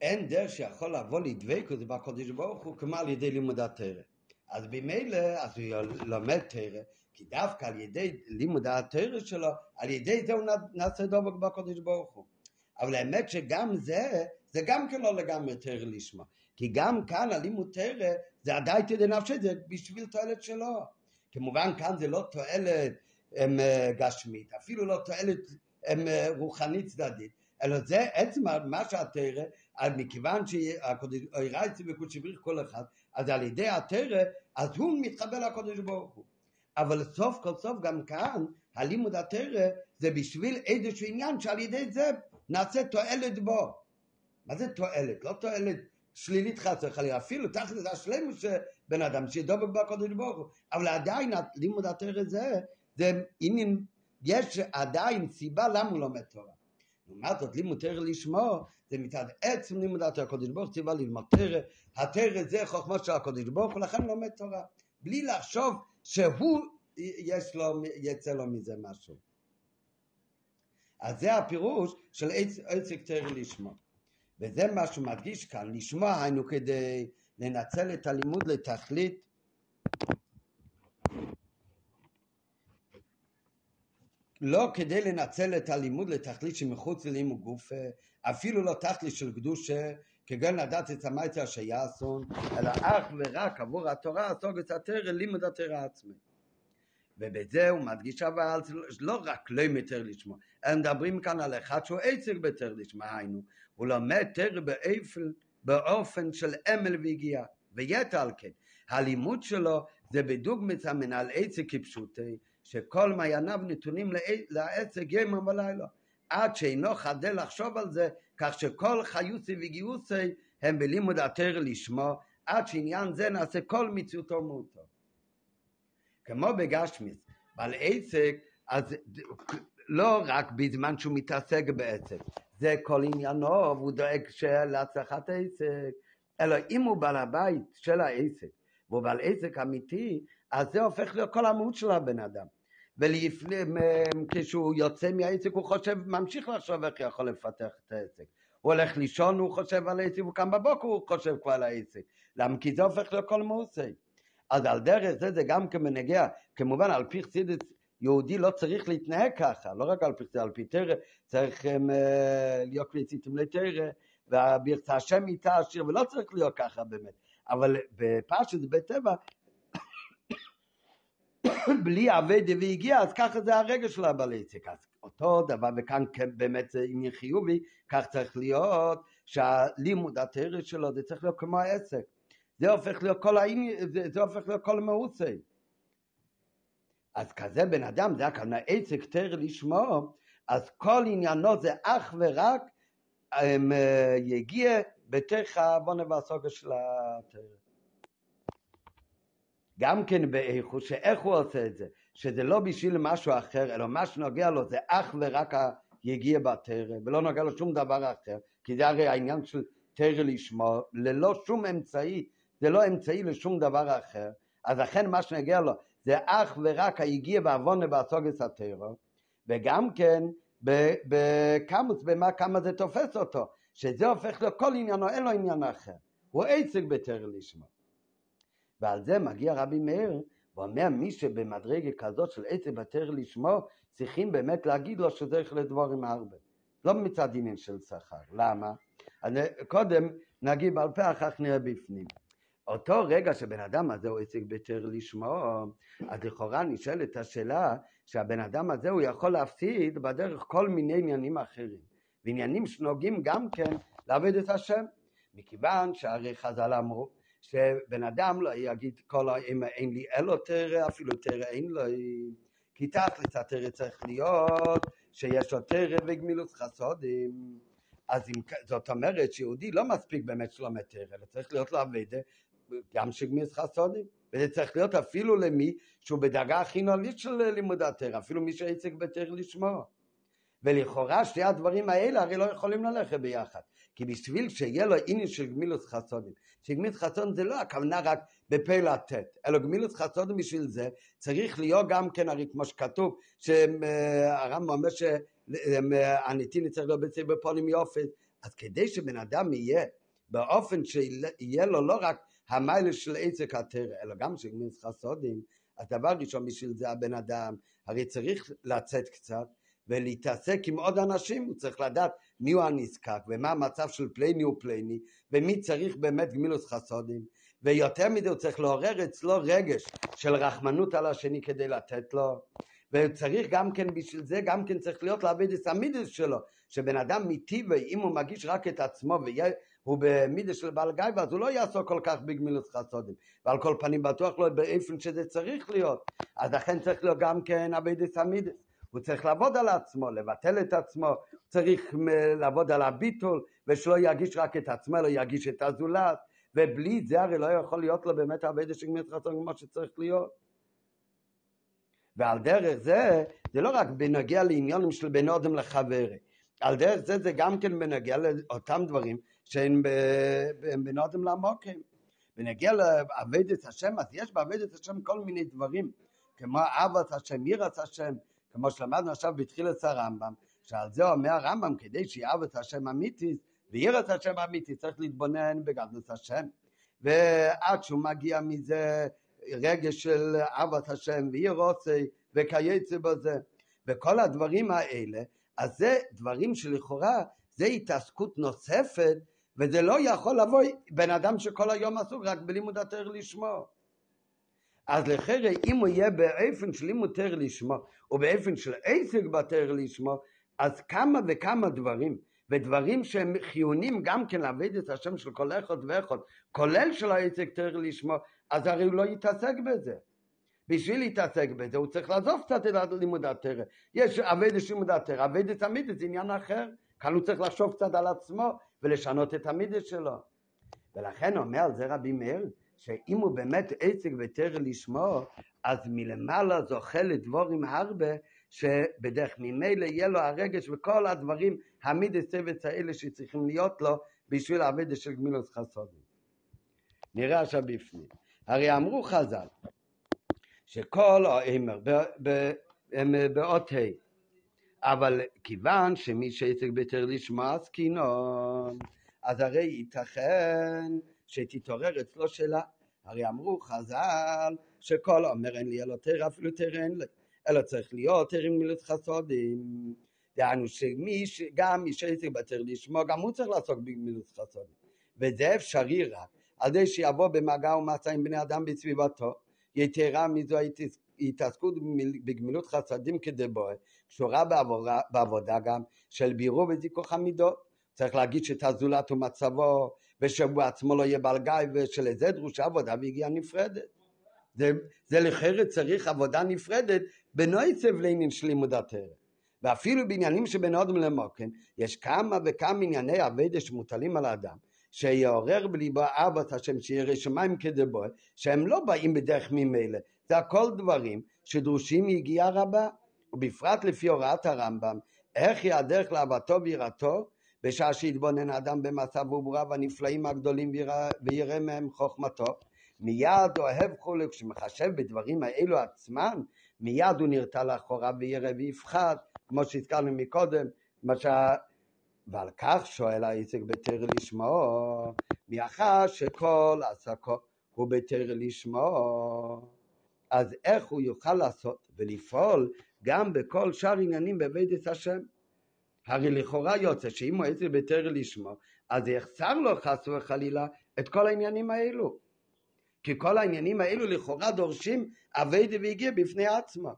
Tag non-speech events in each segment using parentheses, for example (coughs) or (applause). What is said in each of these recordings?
אין דרך שיכול לבוא לדבקות בקודש ברוך הוא כמו על ידי לימוד התרא. אז ממילא, אז הוא לומד תרא, כי דווקא על ידי לימוד התרא שלו, על ידי זה הוא נעשה דבק בקודש ברוך הוא. אבל האמת שגם זה, זה גם כן לא לגמרי תרא לשמה. כי גם כאן הלימוד תרא זה עדיין תדע נפשי, זה בשביל תועלת שלו. כמובן כאן זה לא תועלת הם, אה, גשמית, אפילו לא תועלת הם, אה, רוחנית צדדית, אלא זה עצם מה שהתרא, מכיוון שהקודש רייצי וקודש בריך כל אחד, אז על ידי התרא, אז הוא מתחבר לקודש ברוך הוא. אבל סוף כל סוף גם כאן, הלימוד התרא זה בשביל איזשהו עניין שעל ידי זה נעשה תועלת בו. מה זה תועלת? לא תועלת שלילית חס וחלילה, אפילו זה השלמות שבן אדם שידבק בקודש ברוך הוא, אבל עדיין לימוד התרא זה, זה עניין, יש עדיין סיבה למה הוא לומד תורה. לעומת זאת לימוד תרא לשמו זה מצד עצם לימוד התרא הקודש ברוך ציווה ללמוד תרא, התרא זה חוכמה של הקודש ברוך הוא לכן לומד תורה, בלי לחשוב שהוא יש לו, יצא לו מזה משהו. אז זה הפירוש של עסק תרא לשמו. וזה מה שהוא מדגיש כאן, לשמוע היינו כדי לנצל את הלימוד לתכלית לא כדי לנצל את הלימוד לתכלית שמחוץ ללימוד גוף, אפילו לא תכלית של קדושה, כגון לדעת את המייצר שיעשון, אלא אך ורק עבור התורה הסוג את התרא, לימוד התרא עצמי. ובזה הוא מדגיש אבל לא רק לא מתר לשמוע, אלא מדברים כאן על אחד שהוא עצר בתר לשמוע, היינו, הוא לומד תר באופן, באופן של אמל והגיעה, ויתר על כן, הלימוד שלו זה בדוגמת המנהל עצר כפשוטי, שכל מעייניו נתונים לעצר יום ולילה, עד שאינו חדל לחשוב על זה, כך שכל חיוסי וגיוסי הם בלימוד התר לשמו, עד שעניין זה נעשה כל מציאותו ומהותו. כמו בגשמיס, בעל עסק, אז לא רק בזמן שהוא מתעסק בעסק, זה כל עניינו, והוא דואג להצלחת העסק, אלא אם הוא בעל הבית של העסק, והוא בעל עסק אמיתי, אז זה הופך להיות כל המהות של הבן אדם. וכשהוא יוצא מהעסק הוא חושב, ממשיך לחשוב איך יכול לפתח את העסק. הוא הולך לישון, הוא חושב על העסק, הוא קם בבוקר, הוא חושב כבר על העסק. למה? כי זה הופך להיות כל מעושה. אז על דרך זה זה גם כמנהגיה, כמובן על פי חסידס יהודי לא צריך להתנהג ככה, לא רק על פי חסידס, על פי תרא, צריך um, להיות קליציתם לתרא, והברצה השם איתה עשיר, ולא צריך להיות ככה באמת, אבל בפשט בטבע, (coughs) בלי אבדה והגיע, אז ככה זה הרגע של הבעלי צק. אז אותו דבר, וכאן באמת זה עניין חיובי, כך צריך להיות שהלימוד התרא שלו זה צריך להיות כמו העסק. זה הופך להיות כל העניין, זה, זה הופך להיות כל המהוסי. אז כזה בן אדם, זה הכוונה עסק תר לשמו, אז כל עניינו זה אך ורק הם, אה, יגיע בתוך העוונה והסוגה של התר. גם כן באיכות, שאיך הוא עושה את זה, שזה לא בשביל משהו אחר, אלא מה שנוגע לו זה אך ורק יגיע בתרא, ולא נוגע לו שום דבר אחר, כי זה הרי העניין של תרא לשמו, ללא שום אמצעי זה לא אמצעי לשום דבר אחר, אז לכן מה שנגיע לו זה אך ורק היגיע בעוונה באסוגס הטרו, וגם כן בקמוס, במה כמה זה תופס אותו, שזה הופך לו כל עניינו, אין לו עניין אחר, הוא עסק בטרר לשמו. ועל זה מגיע רבי מאיר, ואומר מי שבמדרגה כזאת של עסק בטרר לשמו, צריכים באמת להגיד לו יכול לדבורים הרבה. לא מצד עניין של שכר. למה? אני, קודם נגיד בעל פה, אחר כך נראה בפנים. אותו רגע שבן אדם הזה הוא עסק ביתר לשמו, אז לכאורה נשאלת השאלה שהבן אדם הזה הוא יכול להפסיד בדרך כל מיני עניינים אחרים, ועניינים שנוגעים גם כן לעבד את השם, מכיוון שהרי חז"ל אמרו שבן אדם לא יגיד כל האם אין לי אלו תרא, אפילו תרא אין לו, כי תכלס התרא צריך להיות שיש לו תרא וגמילות חסודים. אז אם, זאת אומרת שיהודי לא מספיק באמת שלומד תרא, אלא צריך להיות לו אבדה גם של גמיס חסודים, וזה צריך להיות אפילו למי שהוא בדרגה הכי נולית של לימוד התרא, אפילו מי שעסק בתרא לשמוע. ולכאורה שתי הדברים האלה הרי לא יכולים ללכת ביחד. כי בשביל שיהיה לו עניין של גמילוס חסודים, שגמילוס חסודים זה לא הכוונה רק בפה לתת, אלא גמילוס חסודים בשביל זה צריך להיות גם כן, הרי כמו שכתוב, שהרמב"ם אומר שהנתין צריך להיות בפונים יופי, אז כדי שבן אדם יהיה באופן שיהיה לו לא רק המיילה של עסק התרא, אלא גם של גמילות חסודים, אז דבר ראשון בשביל זה הבן אדם, הרי צריך לצאת קצת ולהתעסק עם עוד אנשים, הוא צריך לדעת מי הוא הנזקק ומה המצב של פלייני ופלייני ומי צריך באמת גמילות חסודים ויותר מזה הוא צריך לעורר אצלו רגש של רחמנות על השני כדי לתת לו. וצריך גם כן בשביל זה גם כן צריך להיות את המידס שלו שבן אדם מטבעי אם הוא מגיש רק את עצמו והוא במידס של בעל גייבה אז הוא לא יעסוק כל כך בגמילות חסודים ועל כל פנים בטוח לא באיפן שזה צריך להיות. אז לכן צריך להיות גם כן את המידס הוא צריך לעבוד על עצמו, לבטל את עצמו, צריך לעבוד על הביטול, ושלא ירגיש רק את עצמו, אלא ירגיש את הזולת, ובלי זה הרי לא יכול להיות לו באמת הרבה שגמית רצון כמו שצריך להיות. ועל דרך זה, זה לא רק בנוגע לעניונים של בין אודם לחברי, על דרך זה זה גם כן בנוגע לאותם דברים שהם בין אודם לעמוקים. בנגיע לעבודת השם, אז יש בעבודת השם כל מיני דברים, כמו אהבת השם, יראת השם, כמו שלמדנו עכשיו בתחילת הרמב"ם, שעל זה אומר הרמב"ם, כדי שיאהב את השם אמיתי, וירא את השם אמיתי, צריך להתבונן בגדלות השם. ועד שהוא מגיע מזה רגש של אהבת השם וירוצי וכייצא בזה. וכל הדברים האלה, אז זה דברים שלכאורה זה התעסקות נוספת וזה לא יכול לבוא בן אדם שכל היום עסוק רק בלימוד התר לשמור. אז לחרא אם הוא יהיה באופן של לימוד תר לשמו ובאופן של עסק בתר לשמו אז כמה וכמה דברים ודברים שהם חיונים גם כן לעבד את השם של כל אחד ואחד כולל של העסק תר לשמו אז הרי הוא לא יתעסק בזה. בשביל להתעסק בזה הוא צריך לעזוב קצת את לימוד התרא יש עבד של לימוד התרא עבד את המידע זה עניין אחר. כאן הוא צריך לחשוב קצת על עצמו ולשנות את המידע שלו. ולכן אומר על זה רבי מאיר שאם הוא באמת עסק ותר לשמו, אז מלמעלה זוכה לדבורים הרבה, שבדרך ממילא יהיה לו הרגש וכל הדברים, המידי צוות האלה שצריכים להיות לו בשביל העבודה של גמילות חסודים. נראה עכשיו בפנים. הרי אמרו חז"ל, שכל האמר באות ה', אבל כיוון שמי שעסק ביתר לשמוע עסקינון, אז הרי ייתכן שתתעורר אצלו שאלה. הרי אמרו חז"ל שכל אומר אין לי אלא תר אפילו תר אין לי, אלא צריך להיות תר עם מילות חסודים. דהיינו שמי, גם מי שעסק בתר לשמו, גם הוא צריך לעסוק במילות חסודים. וזה אפשרי רק על ידי שיבוא במגע ומצא עם בני אדם בסביבתו. יתרה מזו התעסקות בגמילות חסדים כדבוי, קשורה בעבודה, בעבודה גם של בירור וזיכוך המידות. צריך להגיש את הזולת ומצבו, ושהוא עצמו לא יהיה בעל גיא, ושלזה דרושה עבודה והגיעה נפרדת. זה, זה לחרת צריך עבודה נפרדת בנויצב לעניין של לימוד התרא. ואפילו בעניינים שבין אודם למוקן, יש כמה וכמה ענייני אבדה שמוטלים על האדם, שיעורר בליבו אהבת השם, שירא שמיים כדבו, שהם לא באים בדרך ממילא, זה הכל דברים שדרושים יגיעה רבה, ובפרט לפי הוראת הרמב"ם, איך היא הדרך לאהבתו ויראתו, בשעה שהתבונן האדם במצב ובריו הנפלאים הגדולים ויראה מהם חוכמתו, מיד אוהב חולק, כשמחשב בדברים האלו עצמם, מיד הוא נרתע לאחורה ויראה ויפחד, כמו שהזכרנו מקודם, מה שה... ועל כך שואל העסק בתר לשמו, מאחר שכל עסקו הוא בתר לשמו, אז איך הוא יוכל לעשות ולפעול גם בכל שאר עניינים בבית השם? הרי לכאורה יוצא שאם עזר בתר לשמו, אז יחסר לו חס וחלילה את כל העניינים האלו. כי כל העניינים האלו לכאורה דורשים אביידה והגיע בפני עצמו.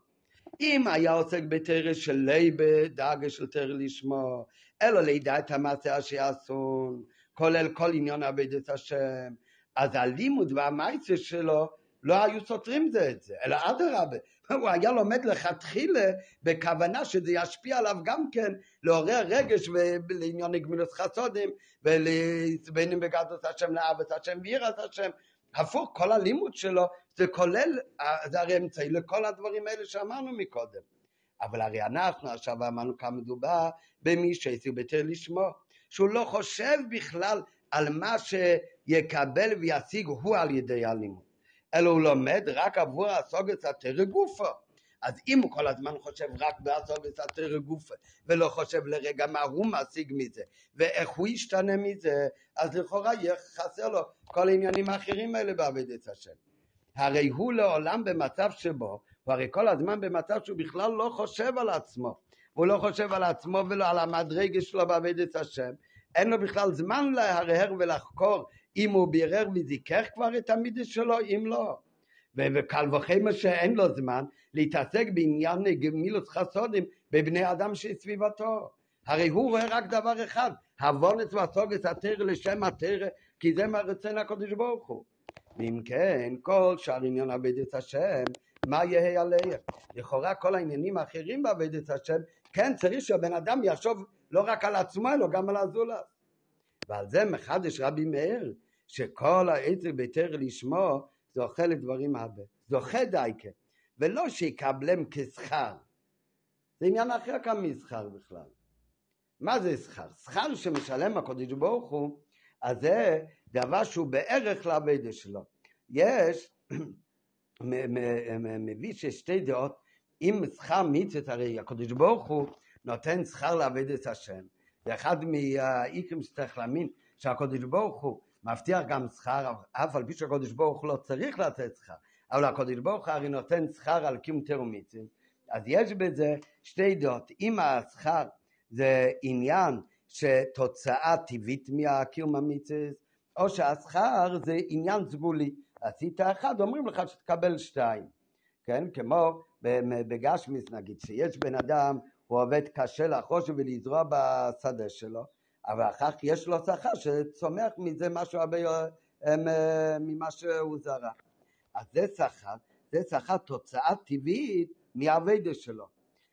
אם היה עוסק בתרא של ליבה, דאגה של תרא לשמו, אלא לידע את המעשה שיעשון, כולל כל עניין אביידת השם, אז הלימוד והמעשה שלו לא היו סותרים זה את זה, אלא אדרבה, הוא היה לומד לכתחילה בכוונה שזה ישפיע עליו גם כן לעורר רגש לעניין גמילות חסודים ובין אם בגדות השם לאהבת השם ויראת השם. הפוך כל הלימוד שלו זה כולל זה הרי אמצעי לכל הדברים האלה שאמרנו מקודם. אבל הרי אנחנו עכשיו אמרנו כמה מדובר במי שהציג בתר לשמו שהוא לא חושב בכלל על מה שיקבל וישיג הוא על ידי הלימוד אלא הוא לומד רק עבור הסוגת התרא גופו אז אם הוא כל הזמן חושב רק בעצור וסתר גופה, ולא חושב לרגע מה הוא משיג מזה, ואיך הוא ישתנה מזה, אז לכאורה יהיה חסר לו כל העניינים האחרים האלה בעבודת השם. הרי הוא לעולם במצב שבו, הוא הרי כל הזמן במצב שהוא בכלל לא חושב על עצמו. הוא לא חושב על עצמו ולא על המדרגה שלו בעבודת השם. אין לו בכלל זמן להרהר ולחקור אם הוא בירר וזיכך כבר את המידע שלו, אם לא. וקל וחמר שאין לו זמן להתעסק בעניין גמילוס חסודים בבני אדם שסביבתו. הרי הוא רואה רק דבר אחד, הבונס והסוגס התרא לשם התרא, כי זה מה רצון הקדוש ברוך הוא. ואם כן, כל שאר עניין עבודת השם, מה יהיה עליהם? לכאורה כל העניינים האחרים בעבודת השם, כן צריך שהבן אדם יחשוב לא רק על עצמו, אלא גם על הזולת. ועל זה מחדש רבי מאיר, שכל העצר ביתר לשמו זוכה לדברים הרבה. זוכה דייקה, ולא שיקבלם כשכר. זה עניין אחר כאן משכר בכלל. מה זה שכר? שכר שמשלם הקודש ברוך הוא, אז זה דבר שהוא בערך לעבודה שלו. יש, (clears throat) מביא ששתי דעות, אם שכר מצוות, הרי הקודש ברוך הוא נותן שכר לעבודת השם. זה אחד מהאיכרים שצריך להאמין שהקודש ברוך הוא מבטיח גם שכר, אף על פי שהקודש ברוך הוא לא צריך לתת שכר, אבל הקודש ברוך הוא הרי נותן שכר על קיום תרומיצים, אז יש בזה שתי דעות, אם השכר זה עניין שתוצאה טבעית מהקיום המצווה, או שהשכר זה עניין סגולי, עשית אחד, אומרים לך שתקבל שתיים, כן? כמו בגשמיס נגיד, שיש בן אדם, הוא עובד קשה לחוש ולזרוע בשדה שלו, אבל אחר כך יש לו שכר שצומח מזה משהו הרבה אה, ממה שהוא זרע. אז זה שכר, זה שכר תוצאה טבעית מהאבדה שלו.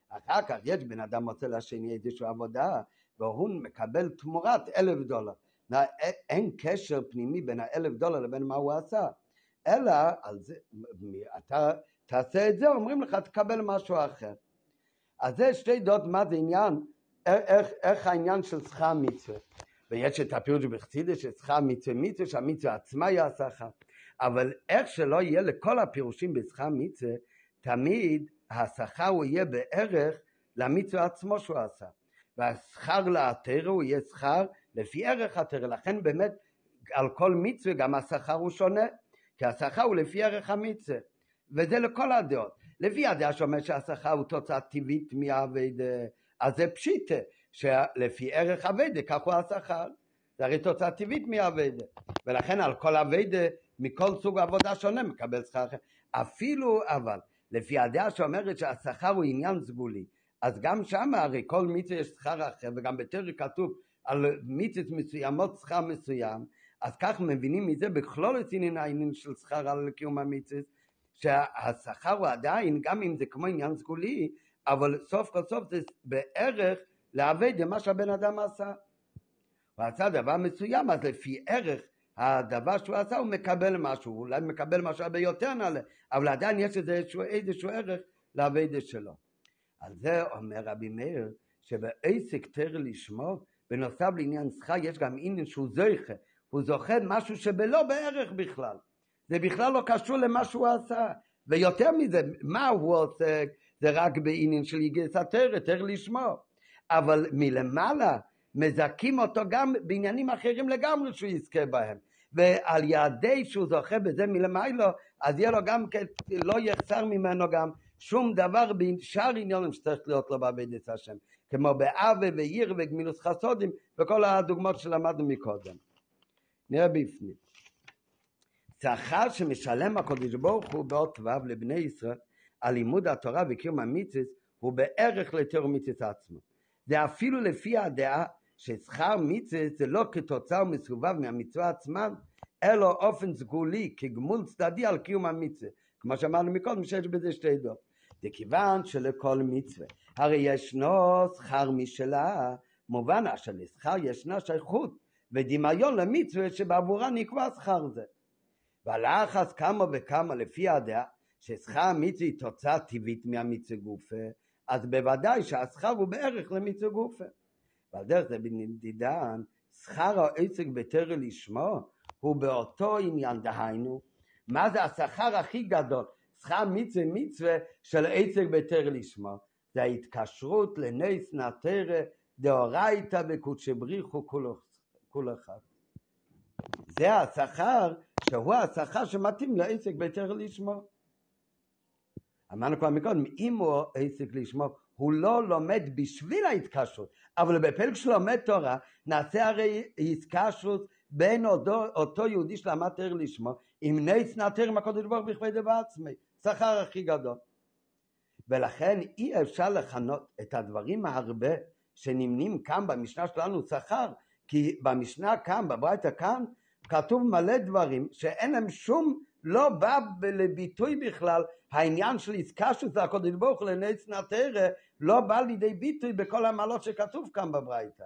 אחר כך יש בן אדם רוצה לשני איזושהי עבודה והוא מקבל תמורת אלף דולר. אין קשר פנימי בין האלף דולר לבין מה הוא עשה, אלא זה, אתה תעשה את זה, אומרים לך תקבל משהו אחר. אז זה שתי דעות מה זה עניין איך, איך העניין של שכר מצווה. ויש את הפירוש בחסידה של שכר מצווה מצווה, שהמצווה עצמה היא השכר. אבל איך שלא יהיה לכל הפירושים בשכר מצווה, תמיד השכר הוא יהיה בערך למצווה עצמו שהוא עשה. והשכר לאתר הוא יהיה שכר לפי ערך התר. לכן באמת על כל מצווה גם השכר הוא שונה. כי השכר הוא לפי ערך המצווה. וזה לכל הדעות. לפי הדעה שאומר שהשכר הוא תוצאה טבעית מהעבד אז זה פשיטה, שלפי ערך אביידה כך הוא השכר. זה הרי תוצאה טבעית מאביידה. ולכן על כל אביידה מכל סוג עבודה שונה מקבל שכר אחר. אפילו אבל, לפי הדעה שאומרת שהשכר הוא עניין סגולי, אז גם שם הרי כל מצווה יש שכר אחר, וגם בתרי כתוב על מצוות מסוימות שכר מסוים, אז כך מבינים מזה בכלול את עניין העניין של שכר על קיום המצוות, שהשכר הוא עדיין, גם אם זה כמו עניין סגולי, אבל סוף כל סוף זה בערך לעבד מה שהבן אדם עשה. הוא עשה דבר מסוים, אז לפי ערך הדבר שהוא עשה הוא מקבל משהו, אולי מקבל משהו הרבה יותר נעלה, אבל עדיין יש איזשהו, איזשהו ערך לעבד שלו. על זה אומר רבי מאיר, שבעסק תר לשמו, בנוסף לעניין שכר יש גם עניין שהוא זוכה, הוא זוכה משהו שבלא בערך בכלל. זה בכלל לא קשור למה שהוא עשה. ויותר מזה, מה הוא עוסק? זה רק בעניין של יגס התר, התר לשמו. אבל מלמעלה מזכים אותו גם בעניינים אחרים לגמרי שהוא יזכה בהם. ועל ידי שהוא זוכה בזה מלמעלה, אז יהיה לו גם כן, לא יחסר ממנו גם שום דבר בשאר עניינים שצריך להיות לו בעבודת השם. כמו באווה ועיר וגמילוס חסודים וכל הדוגמאות שלמדנו מקודם. נראה בפנים. שכר שמשלם הקדוש ברוך הוא באות ו' לבני ישראל על לימוד התורה וקיום המצווה הוא בערך לתור מצווה עצמו. זה אפילו לפי הדעה ששכר מצווה זה לא כתוצאה ומסובב מהמצווה עצמה, אלא אופן סגולי כגמול צדדי על קיום המצווה. כמו שאמרנו מקודם שיש בזה שתי דעות. זה כיוון שלכל מצווה, הרי ישנו שכר משלה, מובן שלשכר ישנה שייכות ודמיון למצווה שבעבורה נקבע שכר זה. ועל אחס כמה וכמה לפי הדעה ששכר המצווה היא תוצאה טבעית מהמצווה גופה, אז בוודאי שהשכר הוא בערך למצווה גופה. ועל דרך זה בנדידן, שכר העסק בתרא לשמו הוא באותו עניין, דהיינו, מה זה השכר הכי גדול? שכר מצווה מצווה של עצק בתר לשמו. זה ההתקשרות לנס נתרה דאורייתא וקודשי בריחו כול אחד. זה השכר שהוא השכר שמתאים לעסק בתר לשמו. אמרנו כבר מקודם, אם הוא עסק לשמו, הוא לא לומד בשביל ההתקשרות, אבל בפרק שלומד תורה, נעשה הרי התקשרות בין אותו, אותו יהודי שלמד תר לשמו, עם נץ נתר עם הקודש ברוך בכבד בעצמי, שכר הכי גדול. ולכן אי אפשר לכנות את הדברים הרבה שנמנים כאן במשנה שלנו שכר, כי במשנה כאן, בברייתא כאן, כתוב מלא דברים שאין להם שום, לא בא לביטוי בכלל, העניין של עסקה שזה הקודש ברוך הוא לנץ נתרא, לא בא לידי ביטוי בכל המעלות שכתוב כאן בברייתא.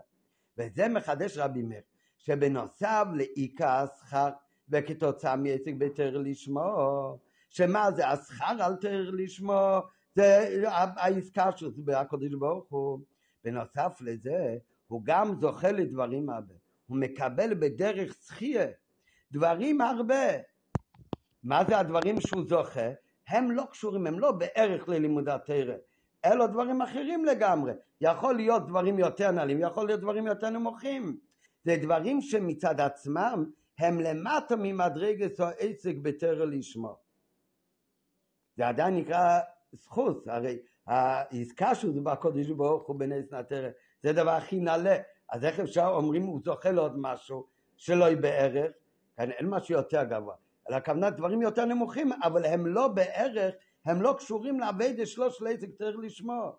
וזה מחדש רבי מאיר, שבנוסף לעיקר השכר וכתוצאה מעסק בתר לשמו, שמה זה השכר על תר לשמו, זה העסקה שזה הקודש ברוך הוא. בנוסף לזה, הוא גם זוכה לדברים הרבה. הוא מקבל בדרך זכייה דברים הרבה. מה זה הדברים שהוא זוכה? הם לא קשורים, הם לא בערך ללימוד התרא, אלו דברים אחרים לגמרי. יכול להיות דברים יותר נעלים, יכול להיות דברים יותר נמוכים. זה דברים שמצד עצמם הם למטה ממדרגת או עסק בתרא לשמו. זה עדיין נקרא זכות, הרי העסקה שהוא בקודש ברוך הוא בנס נתרא, זה דבר הכי נעלה. אז איך אפשר אומרים הוא זוכה לעוד משהו שלא יהיה בערך? כאן אין משהו יותר גבוה. אלא הכוונה דברים יותר נמוכים, אבל הם לא בערך, הם לא קשורים לעבד שלוש לעסק צריך לשמור.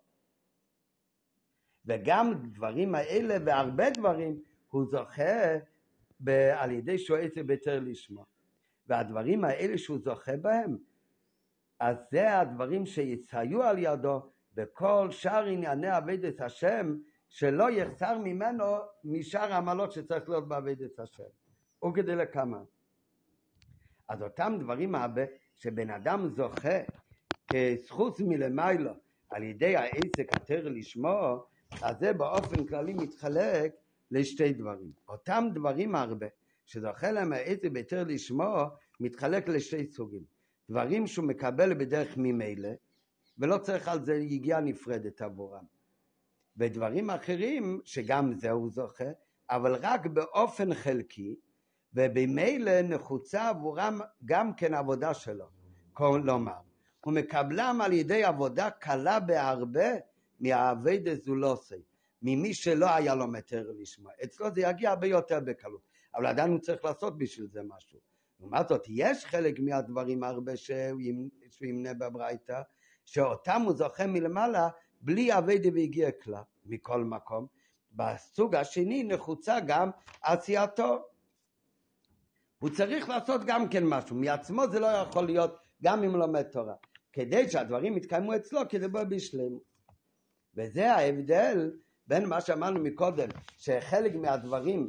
וגם דברים האלה והרבה דברים הוא זוכה ב- על ידי שועצת ביתר לשמו. והדברים האלה שהוא זוכה בהם, אז זה הדברים שיציו על ידו בכל שאר ענייני עבודת השם, שלא יחסר ממנו משאר העמלות שצריך להיות בעבודת השם. וכדי לכמה. אז אותם דברים שבן אדם זוכה כזכות מלמיילו על ידי העסק התר לשמו, אז זה באופן כללי מתחלק לשתי דברים. אותם דברים הרבה שזוכה להם העסק בתר לשמו, מתחלק לשתי סוגים. דברים שהוא מקבל בדרך ממילא, ולא צריך על זה יגיעה נפרדת עבורם. ודברים אחרים, שגם זה הוא זוכה, אבל רק באופן חלקי, ובמילא נחוצה עבורם גם כן עבודה שלו. כלומר, הוא מקבלם על ידי עבודה קלה בהרבה מהאבי דזולוסי, ממי שלא היה לו מטר לשמוע. אצלו זה יגיע הרבה יותר בקלות, אבל עדיין הוא צריך לעשות בשביל זה משהו. לעומת זאת, יש חלק מהדברים הרבה שהוא ימנה בברייתא, שאותם הוא זוכה מלמעלה בלי אביידה והגיע כלל, מכל מקום. בסוג השני נחוצה גם עשייתו. הוא צריך לעשות גם כן משהו, מעצמו זה לא יכול להיות גם אם לומד תורה. כדי שהדברים יתקיימו אצלו, כדי בוא בשלמות. וזה ההבדל בין מה שאמרנו מקודם, שחלק מהדברים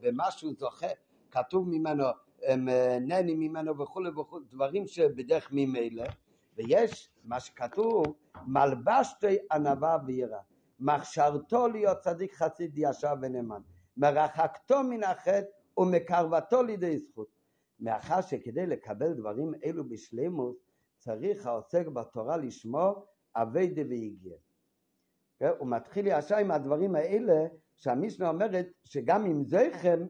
במה שהוא זוכה, כתוב ממנו, הם נהנים ממנו וכולי וכולי, דברים שבדרך ממילא, ויש מה שכתוב, מלבשתי ענווה ויראה, מכשרתו להיות צדיק חסיד ישר ונאמן, מרחקתו מן החטא ומקרבתו לידי זכות. מאחר שכדי לקבל דברים אלו בשלימות, צריך העוסק בתורה לשמור אבי דוויגיע. כן? הוא מתחיל ישר עם הדברים האלה שהמשנה אומרת שגם אם זכם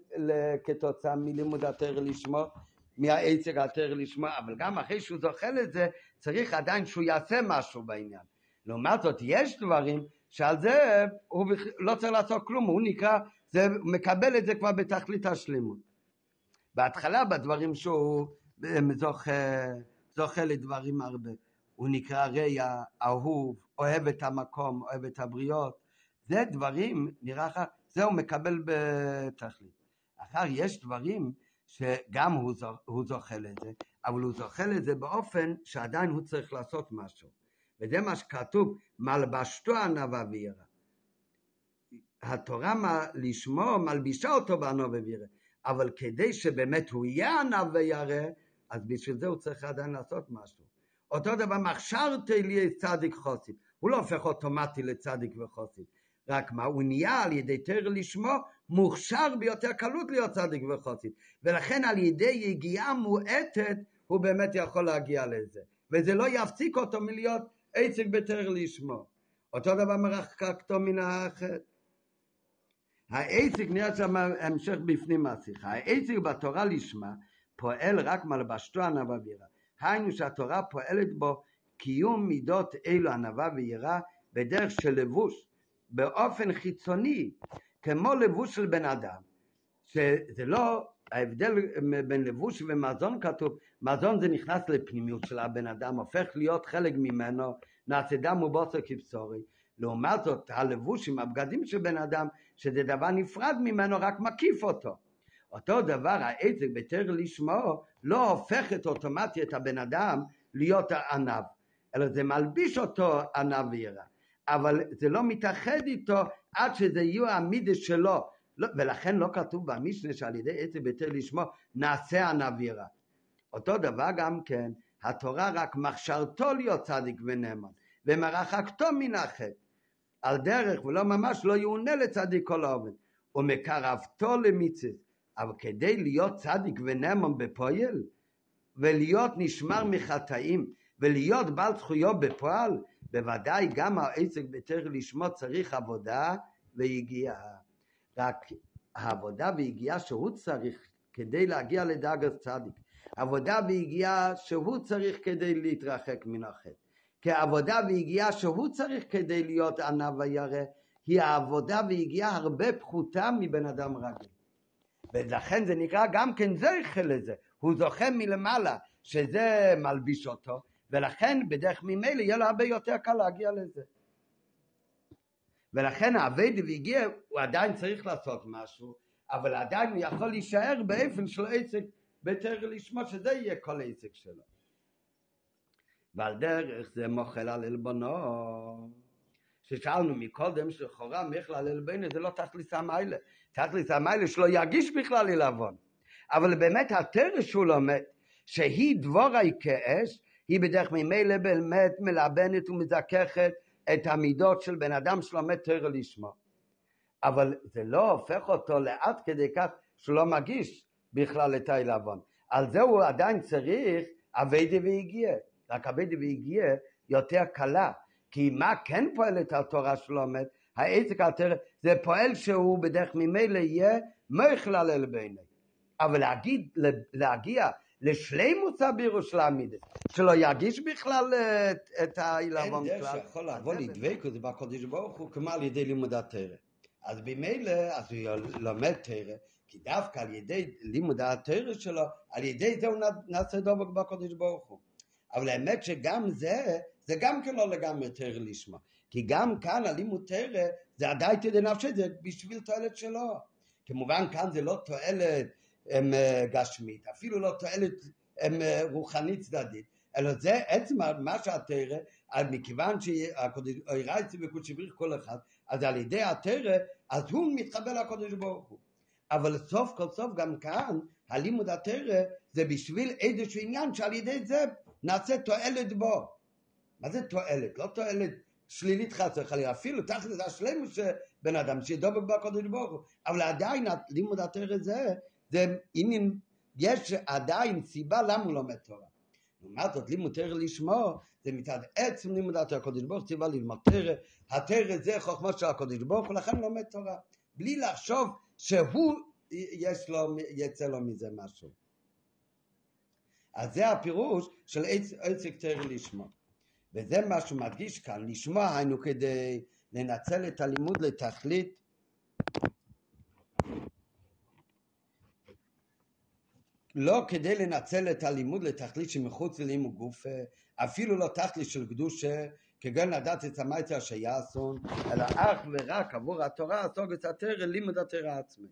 כתוצאה מלימוד התר לשמו, מהעצר התר לשמו, אבל גם אחרי שהוא זוכה לזה, צריך עדיין שהוא יעשה משהו בעניין. לעומת זאת, יש דברים שעל זה הוא לא צריך לעשות כלום, הוא נקרא, זה מקבל את זה כבר בתכלית השלמות. בהתחלה בדברים שהוא זוכה, זוכה לדברים הרבה. הוא נקרא רע, אהוב, אוהב את המקום, אוהב את הבריות. זה דברים, נראה לך, זה הוא מקבל בתכלית. אחר יש דברים שגם הוא, זוכ, הוא זוכה לזה, אבל הוא זוכה לזה באופן שעדיין הוא צריך לעשות משהו. וזה מה שכתוב, מלבשתו ענווה וירא. התורה לשמו מלבישה אותו בענווה וירא, אבל כדי שבאמת הוא יהיה ענב וירא, אז בשביל זה הוא צריך עדיין לעשות משהו. אותו דבר מכשרתי לי צדיק חוסית, הוא לא הופך אוטומטי לצדיק וחוסית, רק מה, הוא נהיה על ידי תר לשמו מוכשר ביותר קלות להיות צדיק וחוסית, ולכן על ידי יגיעה מועטת הוא באמת יכול להגיע לזה. וזה לא יפסיק אותו מלהיות עצק בתר לשמו. אותו דבר מרחקתו מן האחר. העסק נראה שם המשך בפנים מהשיחה. העסק בתורה לשמה פועל רק מלבשתו ענווה ויראה. היינו שהתורה פועלת בו קיום מידות אלו ענווה ויראה בדרך של לבוש באופן חיצוני כמו לבוש של בן אדם שזה לא ההבדל בין לבוש ומזון כתוב מזון זה נכנס לפנימיות של הבן אדם הופך להיות חלק ממנו נעשה דם ובוסר כבשורי. לעומת זאת הלבושים הבגדים של בן אדם שזה דבר נפרד ממנו רק מקיף אותו. אותו דבר העצק בתר לשמו לא הופך את אוטומטי את הבן אדם להיות הענב אלא זה מלביש אותו ענב ויראה אבל זה לא מתאחד איתו עד שזה יהיו המידס שלו. לא, ולכן לא כתוב במשנה שעל ידי עצב ביתר לשמו נעשה ענב ויראה אותו דבר גם כן התורה רק מכשרתו להיות צדיק ונאמן ומרחקתו מן החטא. על דרך ולא ממש לא יאונה לצדיק כל העובד ומקרבתו למצווה. אבל כדי להיות צדיק ונאמן בפועל ולהיות נשמר מחטאים ולהיות בעל זכויות בפועל בוודאי גם העסק בתר לשמו צריך עבודה ויגיעה רק העבודה ויגיעה שהוא צריך כדי להגיע לדאגת צדיק. עבודה ויגיעה שהוא צריך כדי להתרחק מן החטא. כי עבודה ויגיעה שהוא צריך כדי להיות ענב וירא היא העבודה ויגיעה הרבה פחותה מבן אדם רגיל. ולכן זה נקרא גם כן זכר לזה. הוא זוכה מלמעלה שזה מלביש אותו ולכן בדרך ממילא יהיה לו הרבה יותר קל להגיע לזה. ולכן העבד והגיע הוא עדיין צריך לעשות משהו אבל עדיין הוא יכול להישאר באופן של עסק בתר לשמוע שזה יהיה כל העסק שלו. ועל דרך זה מוחל על עלבונו. ששאלנו מקודם שלכאורה מיכל על עלבונו זה לא תכליס המיילה. תכליס המיילה שלא ירגיש בכלל עלבון. אבל באמת התרס שהוא לומד שהיא דבורי כאש היא בדרך ממילא באמת מלבנת ומזככת את המידות של בן אדם שלומד תרא לשמו. אבל זה לא הופך אותו לעד כדי כך שהוא לא מגיש בכלל את העלבון על זה הוא עדיין צריך אביידי והגיע. רק אביידי והגיע יותר קלה. כי מה כן פועל את התורה שלומד? העסק התרא זה פועל שהוא בדרך ממילא יהיה מויכל אל ביני אבל להגיד, להגיע לשלימוס הבירוש להעמיד שלא ירגיש בכלל את העילבון אין דרך שיכול לבוא לדבקות בקודש ברוך הוא כמו על ידי לימוד התרא אז במילא אז הוא לומד תרא כי דווקא על ידי לימוד התרא שלו על ידי זה הוא נעשה דבק בקודש ברוך הוא. אבל האמת שגם זה זה גם כן לא לגמרי תרא לשמה. כי גם כאן הלימוד תרא זה עדיין תדע נפשי זה בשביל תועלת שלו. כמובן כאן זה לא תועלת גשמית, אפילו לא תועלת הם רוחנית צדדית, אלא זה עצם מה שהתרא, מכיוון שהקודש רייצי בקודש בריך כל אחד, אז על ידי התרא, אז הוא מתחבר לקודש ברוך הוא. אבל סוף כל סוף גם כאן, הלימוד התרא זה בשביל איזשהו עניין שעל ידי זה נעשה תועלת בו. מה זה תועלת? לא תועלת שלילית חס וחלילה, אפילו זה השלמות שבן אדם שידבק בקודש ברוך הוא, אבל עדיין לימוד התרא זה זה עניין, יש עדיין סיבה למה הוא לומד תורה. לעומת זאת לימוד תרא לשמו זה מצד עצם לימוד התורה הקדוש ברוך ציווה ללמוד תרא, התרא זה חוכמה של הקדוש ברוך הוא לכן הוא לומד תורה בלי לחשוב שהוא יש לו, יצא לו מזה משהו. אז זה הפירוש של עסק תרא לשמו. וזה מה שהוא מדגיש כאן, לשמוע היינו כדי לנצל את הלימוד לתכלית לא כדי לנצל את הלימוד לתכלית שמחוץ ללימוד גוף, אפילו לא תכלית של קדושה, כגון לדעת את המייצר שיעשון, אלא אך ורק עבור התורה הסוג את התרא, לימוד התרא עצמי.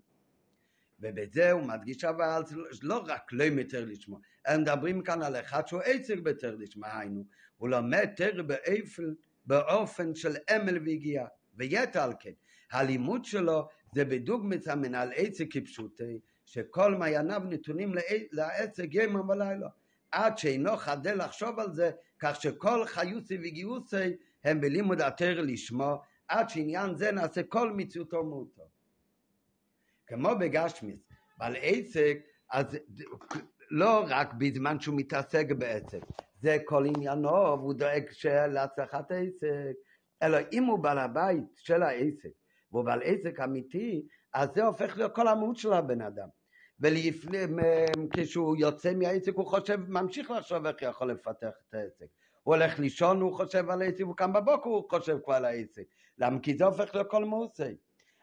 ובזה הוא מדגיש אבל לא רק לא מתר לשמוע, אלא מדברים כאן על אחד שהוא עצר בתר לשמוע, היינו, הוא לומד תרא באופן, באופן של אמל והגיעה, ויתר על כן, הלימוד שלו זה בדוגמת המנהל עצר כפשוטי, שכל מעייניו נתונים לעצג יום ולילה, עד שאינו חדל לחשוב על זה, כך שכל חיוסי וגיוסי הם בלימוד התר לשמו, עד שעניין זה נעשה כל מציאותו מהותו. כמו בגשמיס, בעל עצג, אז לא רק בזמן שהוא מתעסק בעסק, זה כל עניינו, והוא דואג להצלחת העסק, אלא אם הוא בעל הבית של העסק, והוא בעל עסק אמיתי, אז זה הופך להיות כל המהות של הבן אדם. וכשהוא יוצא מהעסק הוא חושב, ממשיך לחשוב איך יכול לפתח את העסק. הוא הולך לישון, הוא חושב על העסק, הוא קם בבוקר, הוא חושב כבר על העסק. למה? כי זה הופך להיות כל מעושה.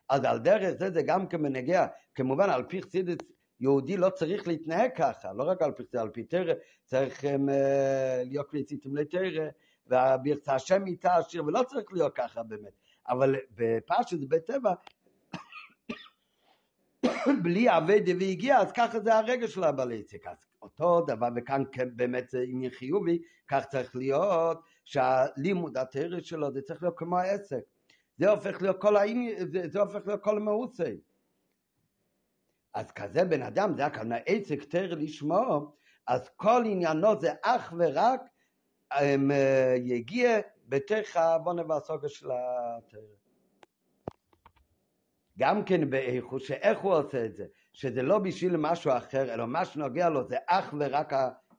אז על דרך זה זה גם כמנהגיה, כמובן על פי חסידס יהודי לא צריך להתנהג ככה, לא רק על פי חסידס, על פי תרא, צריך um, להיות קליציתם לתרא, והברצה השם איתה עשיר, ולא צריך להיות ככה באמת. אבל בפשט בטבע, (coughs) בלי אבדה והגיע, אז ככה זה הרגע של הבעל עסק. אז אותו דבר, וכאן באמת זה עניין חיובי, כך צריך להיות שהלימוד התרא שלו זה צריך להיות כמו העסק. זה הופך להיות כל העניין, זה, זה הופך להיות כל המעוצה. אז כזה בן אדם, זה הכוונה עסק תרא לשמו, אז כל עניינו זה אך ורק הם, אה, יגיע בתוך העוונה והסוגה של התרא. גם כן באיכות, שאיך הוא עושה את זה, שזה לא בשביל משהו אחר, אלא מה שנוגע לו זה אך ורק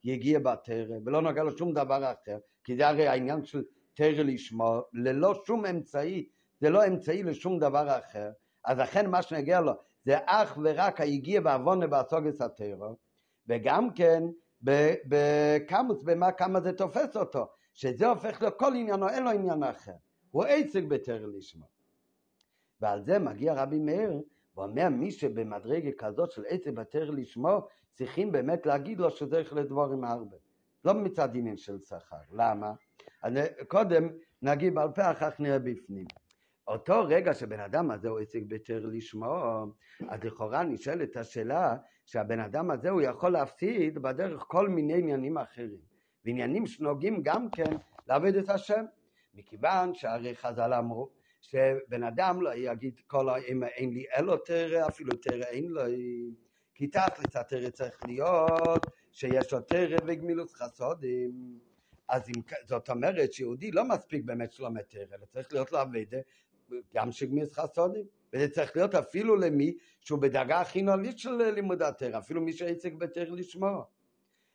יגיע בתרא, ולא נוגע לו שום דבר אחר, כי זה הרי העניין של תרא לשמו, ללא שום אמצעי, זה לא אמצעי לשום דבר אחר, אז לכן מה שנוגע לו זה אך ורק היגיע בעוונה בהסוגס התרא, וגם כן בכמוס, במה כמה זה תופס אותו, שזה הופך לו כל עניינו, אין לו עניין אחר, הוא עסק בתרא לשמו. ועל זה מגיע רבי מאיר ואומר מי שבמדרגה כזאת של עסק בתרא לשמו צריכים באמת להגיד לו יכול לדבורים הרבה לא מצד עניין של שכר, למה? אני, קודם נגיד בעל פה אחר כך נראה בפנים. אותו רגע שבן אדם הזה הוא עסק בתר לשמו, אז לכאורה נשאלת השאלה שהבן אדם הזה הוא יכול להפסיד בדרך כל מיני עניינים אחרים, ועניינים שנוגעים גם כן לעבד את השם, מכיוון שהרי חז"ל אמרו שבן אדם לא יגיד כל האם אין לי אלו תרא, אפילו תרא אין לו, כי תכלס התרא צריך להיות שיש לו תרא וגמילות חסודים. אז אם, זאת אומרת שיהודי לא מספיק באמת שלומד תרא, אלא צריך להיות לו אבדה גם של גמילות חסודים. וזה צריך להיות אפילו למי שהוא בדרגה הכי נולית של לימוד התרא, אפילו מי שעסק בתרא לשמוע.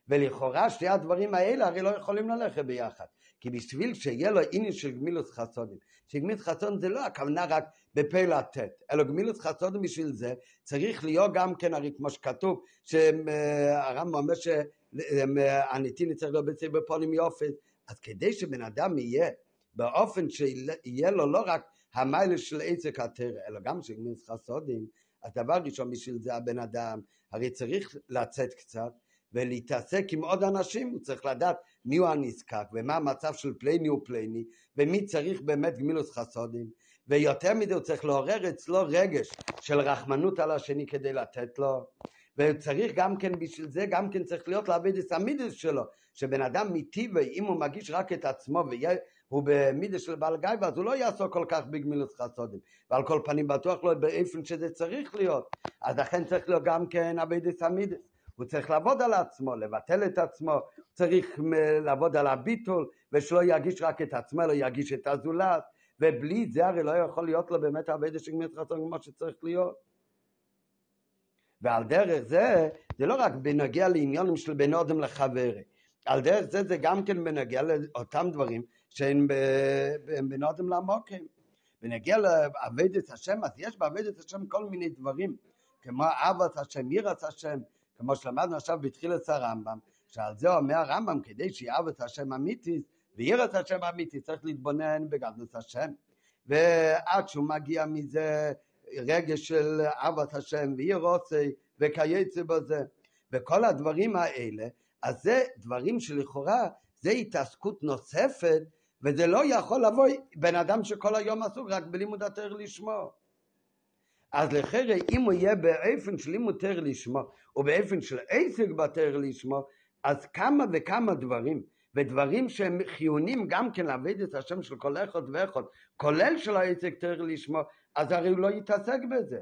ולכאורה שתי הדברים האלה הרי לא יכולים ללכת ביחד. כי בשביל שיהיה לו עניין של גמילוס חסודים, שגמילוס חסודים זה לא הכוונה רק בפה לתת, אלא גמילוס חסודים בשביל זה צריך להיות גם כן, הרי כמו שכתוב, שהרמב"ם אומר שהנתין צריך להיות בציר בפונים יופי, אז כדי שבן אדם יהיה באופן שיהיה לו לא רק המיילה של עסק התרא, אלא גם של גמילוס חסודים, אז דבר ראשון בשביל זה הבן אדם, הרי צריך לצאת קצת ולהתעסק עם עוד אנשים, הוא צריך לדעת מי הוא הנזקק ומה המצב של פלייני ופלייני ומי צריך באמת גמילוס חסודים ויותר מזה הוא צריך לעורר אצלו רגש של רחמנות על השני כדי לתת לו. וצריך גם כן בשביל זה גם כן צריך להיות את המידס שלו שבן אדם מטבעי אם הוא מגיש רק את עצמו והוא במידס של בעל גיא אז הוא לא יעסוק כל כך בגמילוס חסודים ועל כל פנים בטוח לא באיפן שזה צריך להיות. אז לכן צריך להיות גם כן את המידס הוא צריך לעבוד על עצמו, לבטל את עצמו, צריך לעבוד על הביטול, ושלא ירגיש רק את עצמו, אלא ירגיש את הזולת, ובלי זה הרי לא יכול להיות לו באמת הרבה שגמית רצון כמו שצריך להיות. ועל דרך זה, זה לא רק בנוגע לעניונים של בין אודם לחברי, על דרך זה זה גם כן בנוגע לאותם דברים שהם בין אודם לעמוקים. בנגיע לעבודת השם, אז יש בעבודת השם כל מיני דברים, כמו אהבת השם, יראת השם, כמו שלמדנו עכשיו בתחילת הרמב"ם, שעל זה אומר הרמב"ם, כדי שיאהב את השם אמיתי, וירא את השם אמיתי, צריך להתבונן בגדלות השם. ועד שהוא מגיע מזה רגש של אהבת השם וירוצי וכייצא בזה. וכל הדברים האלה, אז זה דברים שלכאורה זה התעסקות נוספת, וזה לא יכול לבוא בן אדם שכל היום עסוק רק בלימוד התר לשמור. אז לחרא אם הוא יהיה באופן של לימוד תר לשמו או באופן של עסק בתר לשמו אז כמה וכמה דברים ודברים שהם חיונים גם כן לעבד את השם של כל אחד ואחד כולל של העסק תר לשמו אז הרי הוא לא יתעסק בזה.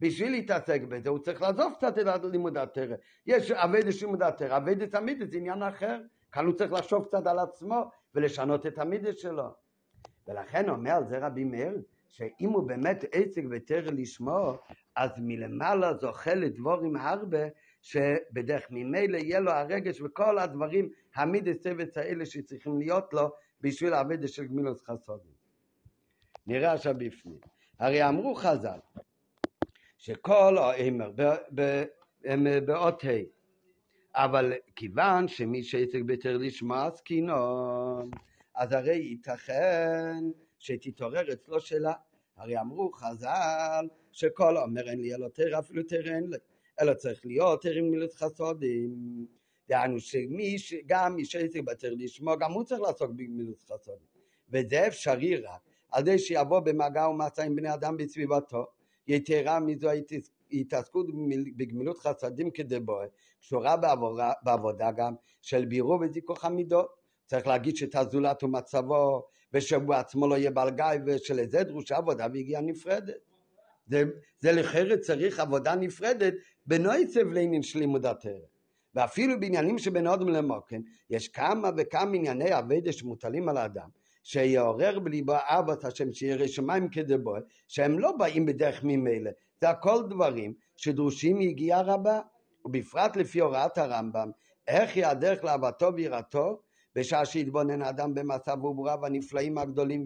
בשביל להתעסק בזה הוא צריך לעזוב קצת את לימוד התרא יש עבד של לימוד התרא עבד את המידע זה עניין אחר. כאן הוא צריך לחשוב קצת על עצמו ולשנות את המידע שלו. ולכן אומר על זה רבי מאיר שאם הוא באמת עסק ותרא לשמו, אז מלמעלה זוכה לדבורים הרבה, שבדרך ממילא יהיה לו הרגש וכל הדברים המידס צוות האלה שצריכים להיות לו בשביל העבודה של גמילות חסודים. נראה עכשיו בפנים. הרי אמרו חז"ל שכל האמר באות ה' אבל כיוון שמי שעסק ביתר לשמוע עסקינון אז הרי ייתכן שתתעורר אצלו שאלה. הרי אמרו חז"ל שכל אומר אין לי אלא תר אפילו תר אין לי אלא צריך להיות תר עם מילות חסודים. דהיינו שמי גם מי שעסק ביתר לשמוע גם הוא צריך לעסוק במילות חסודים. וזה אפשרי רק על זה שיבוא במגע ומצא עם בני אדם בסביבתו יתרה מזו התעסקות בגמילות חסדים כדבוי קשורה בעבודה, בעבודה גם של בירור וזיכוך המידות. צריך להגיד את הזולת ומצבו ושהוא עצמו לא יהיה בעל גיא ושלזה דרושה עבודה והגיעה נפרדת. זה, זה לכאורה צריך עבודה נפרדת בנויצב לעניין של לימוד התרא ואפילו בעניינים שבין אודם למוקן יש כמה וכמה ענייני אבדה שמוטלים על האדם שיעורר בליבו אהבת השם שירא שמיים כדבו שהם לא באים בדרך ממילא. זה הכל דברים שדרושים יגיעה רבה. ובפרט לפי הוראת הרמב"ם איך היא הדרך לאהבתו ויראתו בשעה שהתבונן האדם במצב ובריו הנפלאים הגדולים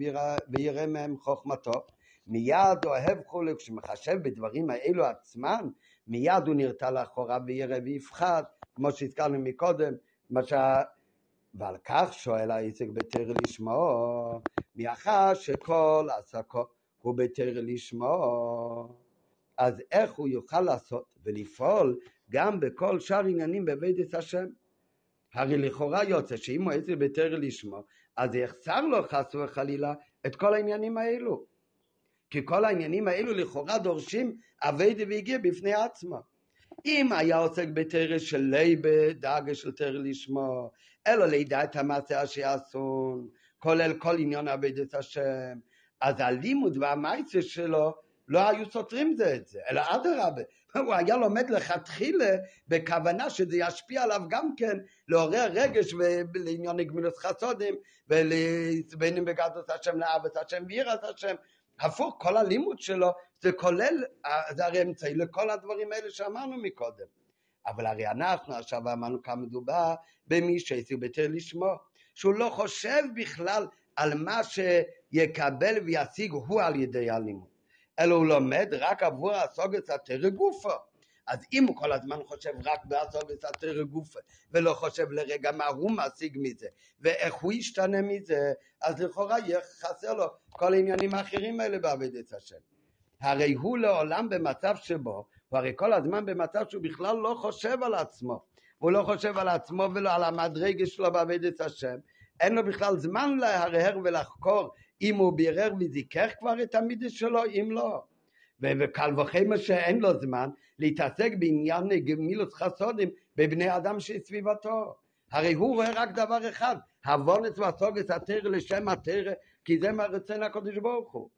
ויראה מהם חוכמתו. מיד אוהב חולק כשמחשב בדברים האלו עצמם מיד הוא נרתע לאחורה וירא ויפחד כמו שהזכרנו מקודם מה שה... ועל כך שואל העסק בתר לשמו מאחר שכל עסקו הוא בתר לשמו אז איך הוא יוכל לעשות ולפעול גם בכל שאר עניינים בבית השם הרי לכאורה יוצא שאם עסק בתר לשמו אז יחסר לו חס וחלילה את כל העניינים האלו. כי כל העניינים האלו לכאורה דורשים אביידה והגיע בפני עצמו. אם היה עוסק בתרא של ליבה, דאגה של תרא לשמו, אלא לידע את המעשה שיעשון, כולל כל עניין עבודת השם, אז הלימוד והמעשה שלו לא היו סותרים זה את זה, אלא אדרבה, הוא היה לומד לכתחילה בכוונה שזה ישפיע עליו גם כן לעורר רגש לעניין גמילות חסודים ולבין בגדות השם לאהבת השם ויראת השם הפוך כל הלימוד שלו זה כולל, זה הרי אמצעי לכל הדברים האלה שאמרנו מקודם. אבל הרי אנחנו עכשיו אמרנו כמה מדובר במי שהציג בתר לשמו, שהוא לא חושב בכלל על מה שיקבל וישיג הוא על ידי הלימוד, אלא הוא לומד רק עבור הסוגת התרא גופו. אז אם הוא כל הזמן חושב רק בהסוגת התרא גופו ולא חושב לרגע מה הוא משיג מזה ואיך הוא ישתנה מזה, אז לכאורה יהיה חסר לו כל העניינים האחרים האלה בעבודת השם. הרי הוא לעולם במצב שבו, הוא הרי כל הזמן במצב שהוא בכלל לא חושב על עצמו. הוא לא חושב על עצמו ולא על המדרגה שלו בעבודת השם. אין לו בכלל זמן להרהר ולחקור אם הוא בירר וזיכך כבר את המידע שלו, אם לא. וקל וחמר שאין לו זמן להתעסק בעניין גמילות חסודים בבני אדם שסביבתו. הרי הוא רואה רק דבר אחד, הבונס והסוגס התרא לשם התרא, כי זה מה רצון הקדוש ברוך הוא.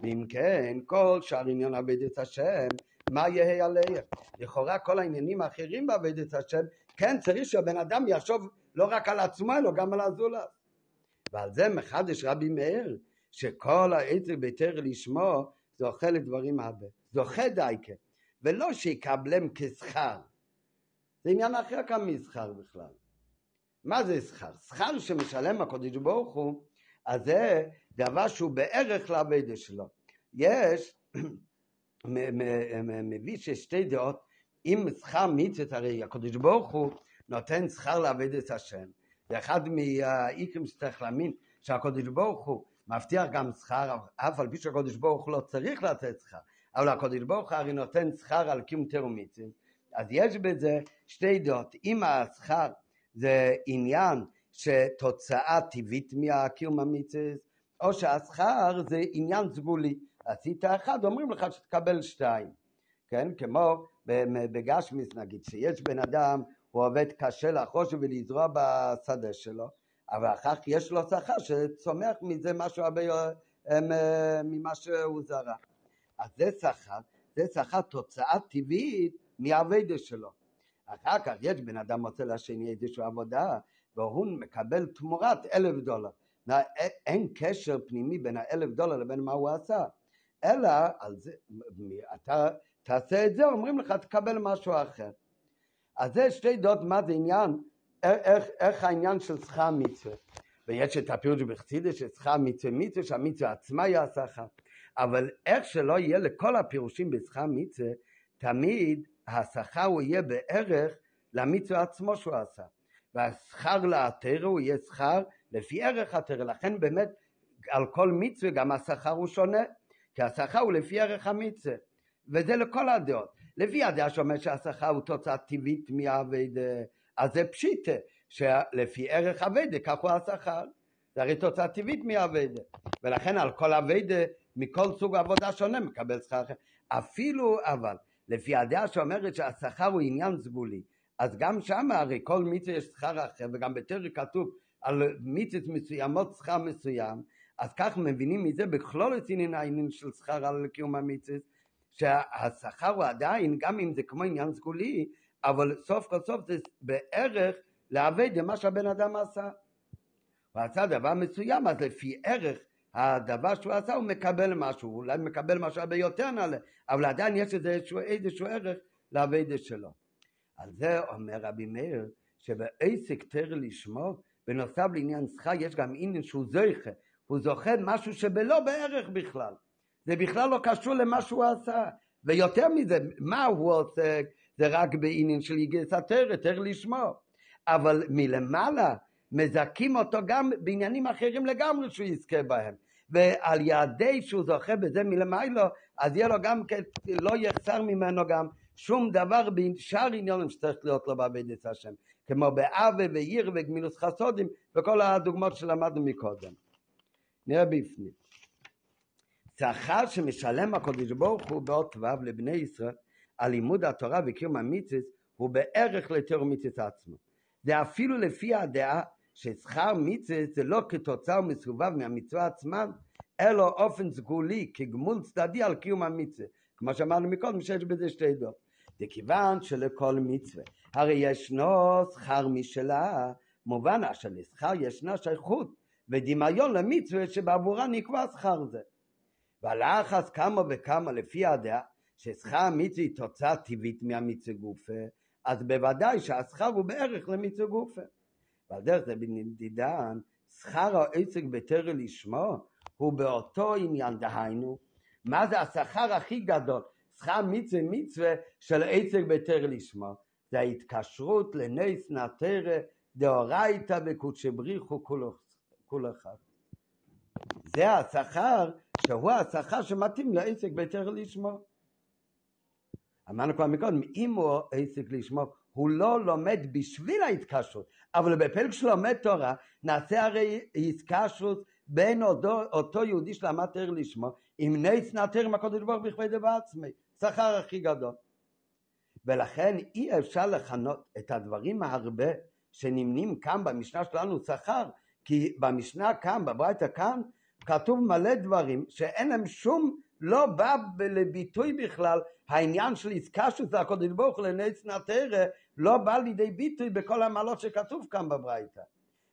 ואם כן, כל שאר עניין עבודת השם, מה יהיה עליהם? לכאורה כל העניינים האחרים בעבודת השם, כן צריך שהבן אדם יחשוב לא רק על עצמו, אלא גם על הזולת. ועל זה מחדש רבי מאיר, שכל העצר ביתר לשמו זוכה לדברים הרבה. זוכה דייקה, ולא שיקבלם כשכר. זה עניין אחר כאן משכר בכלל. מה זה שכר? שכר שמשלם הקודש ברוך הוא, אז זה דבר שהוא בערך לעבודה שלו. יש, (clears throat) מביא ששתי דעות, אם שכר מצוות, הרי הקדוש ברוך הוא נותן שכר לעבודת השם. זה אחד מהאיקים שצריך להאמין שהקדוש ברוך הוא מבטיח גם שכר, אף על פי שהקדוש ברוך הוא לא צריך לתת שכר, אבל הקדוש ברוך הוא הרי נותן שכר על קיום תרומיצים. אז יש בזה שתי דעות. אם השכר זה עניין שתוצאה טבעית מהקיום המצווה, או שהשכר זה עניין סגולי. עשית אחד, אומרים לך שתקבל שתיים. כן? כמו בגשמיס נגיד, שיש בן אדם, הוא עובד קשה לחוש ולזרוע בשדה שלו, אבל אחר כך יש לו שכר שצומח מזה משהו הרבה אה, ממה שהוא זרע. אז זה שכר, זה שכר תוצאה טבעית מהאבדה שלו. אחר כך יש בן אדם רוצה לשני איזושהי עבודה, והוא מקבל תמורת אלף דולר. אין קשר פנימי בין האלף דולר לבין מה הוא עשה, אלא זה, אתה תעשה את זה, אומרים לך תקבל משהו אחר. אז זה שתי דעות מה זה עניין, איך, איך העניין של שכר מצווה. ויש את הפירוש בחסידס ששכר מצווה מצווה, שהמצווה עצמה היא השכר. אבל איך שלא יהיה לכל הפירושים בשכר מצווה, תמיד השכר הוא יהיה בערך למצווה עצמו שהוא עשה. והשכר לאתר הוא יהיה שכר לפי ערך התר, לכן באמת על כל מצווה גם השכר הוא שונה, כי השכר הוא לפי ערך המצווה, וזה לכל הדעות. לפי הדעה שאומר שהשכר הוא תוצאה טבעית מהאביידה, אז זה פשיטה, שלפי ערך אביידה כך הוא השכר. זה הרי תוצאה טבעית מהאביידה, ולכן על כל אביידה מכל סוג עבודה שונה מקבל שכר אחר. אפילו אבל, לפי הדעה שאומרת שהשכר הוא עניין סגולי, אז גם שם הרי כל מצווה יש שכר אחר, וגם בתרא כתוב על מצוות מסוימות שכר מסוים, אז כך מבינים מזה בכלול את עניין העניין של שכר על קיום המצוות, שהשכר הוא עדיין, גם אם זה כמו עניין סגולי, אבל סוף כל סוף זה בערך לעבד למה שהבן אדם עשה. הוא עשה דבר מסוים, אז לפי ערך הדבר שהוא עשה הוא מקבל משהו, אולי מקבל משהו הרבה יותר נעלה, אבל עדיין יש איזשהו, איזשהו ערך לעבד שלו. על זה אומר רבי מאיר, שבעסק תר לשמו, בנוסף לעניין שכר יש גם עניין שהוא זוכה, הוא זוכה משהו שבלא בערך בכלל. זה בכלל לא קשור למה שהוא עשה. ויותר מזה, מה הוא עוסק? זה רק בעניין של יגס התר, תר לשמו. אבל מלמעלה מזכים אותו גם בעניינים אחרים לגמרי שהוא יזכה בהם. ועל ידי שהוא זוכה בזה מלמעלה, אז יהיה לו גם כן, לא יחסר ממנו גם שום דבר בשאר עניונים שצריך להיות לו בעבודת השם. כמו באווה ועיר וגמילוס חסודים וכל הדוגמאות שלמדנו מקודם. נראה בפנים. שכר שמשלם הקדוש ברוך הוא באות ו' לבני ישראל על לימוד התורה וקיום המצווה הוא בערך לתור מצווה עצמו. זה אפילו לפי הדעה ששכר מצווה זה לא כתוצאה ומסובב מהמצווה עצמה, אלא אופן סגולי כגמול צדדי על קיום המצווה. כמו שאמרנו מקודם שיש בזה שתי דעות. זה כיוון שלכל מצווה הרי ישנו שכר משלה, מובן שלשכר ישנה שייכות ודמיון למצווה שבעבורה נקבע שכר זה. ועל היחס כמה וכמה לפי הדעה ששכר מצווה היא תוצאה טבעית מהמצווה גופה, אז בוודאי שהשכר הוא בערך למצווה גופה. ועל דרך זה בנדידן, שכר העסק בתרא לשמו הוא באותו עניין, דהיינו, מה זה השכר הכי גדול? שכר מצווה מצווה של עסק בתרא לשמו. זה ההתקשרות לנס נתרא דאורייתא וקודשא בריחו כול אחד. זה השכר שהוא השכר שמתאים לעסק בתרא לשמו. אמרנו כבר מקודם, אם הוא עסק לשמו, הוא לא לומד בשביל ההתקשרות, אבל בפרק שלומד תורה, נעשה הרי התקשרות בין אותו, אותו יהודי שלמד תרא לשמו, עם נס נתר עם הקודש ברוך בכבד בעצמי, שכר הכי גדול. ולכן אי אפשר לכנות את הדברים הרבה שנמנים כאן במשנה שלנו שכר, כי במשנה כאן, בברייתא כאן, כתוב מלא דברים שאין להם שום, לא בא לביטוי בכלל, העניין של עסקה שזה הקודש ברוך הוא לנץ נתרא, לא בא לידי ביטוי בכל המעלות שכתוב כאן בברייתא.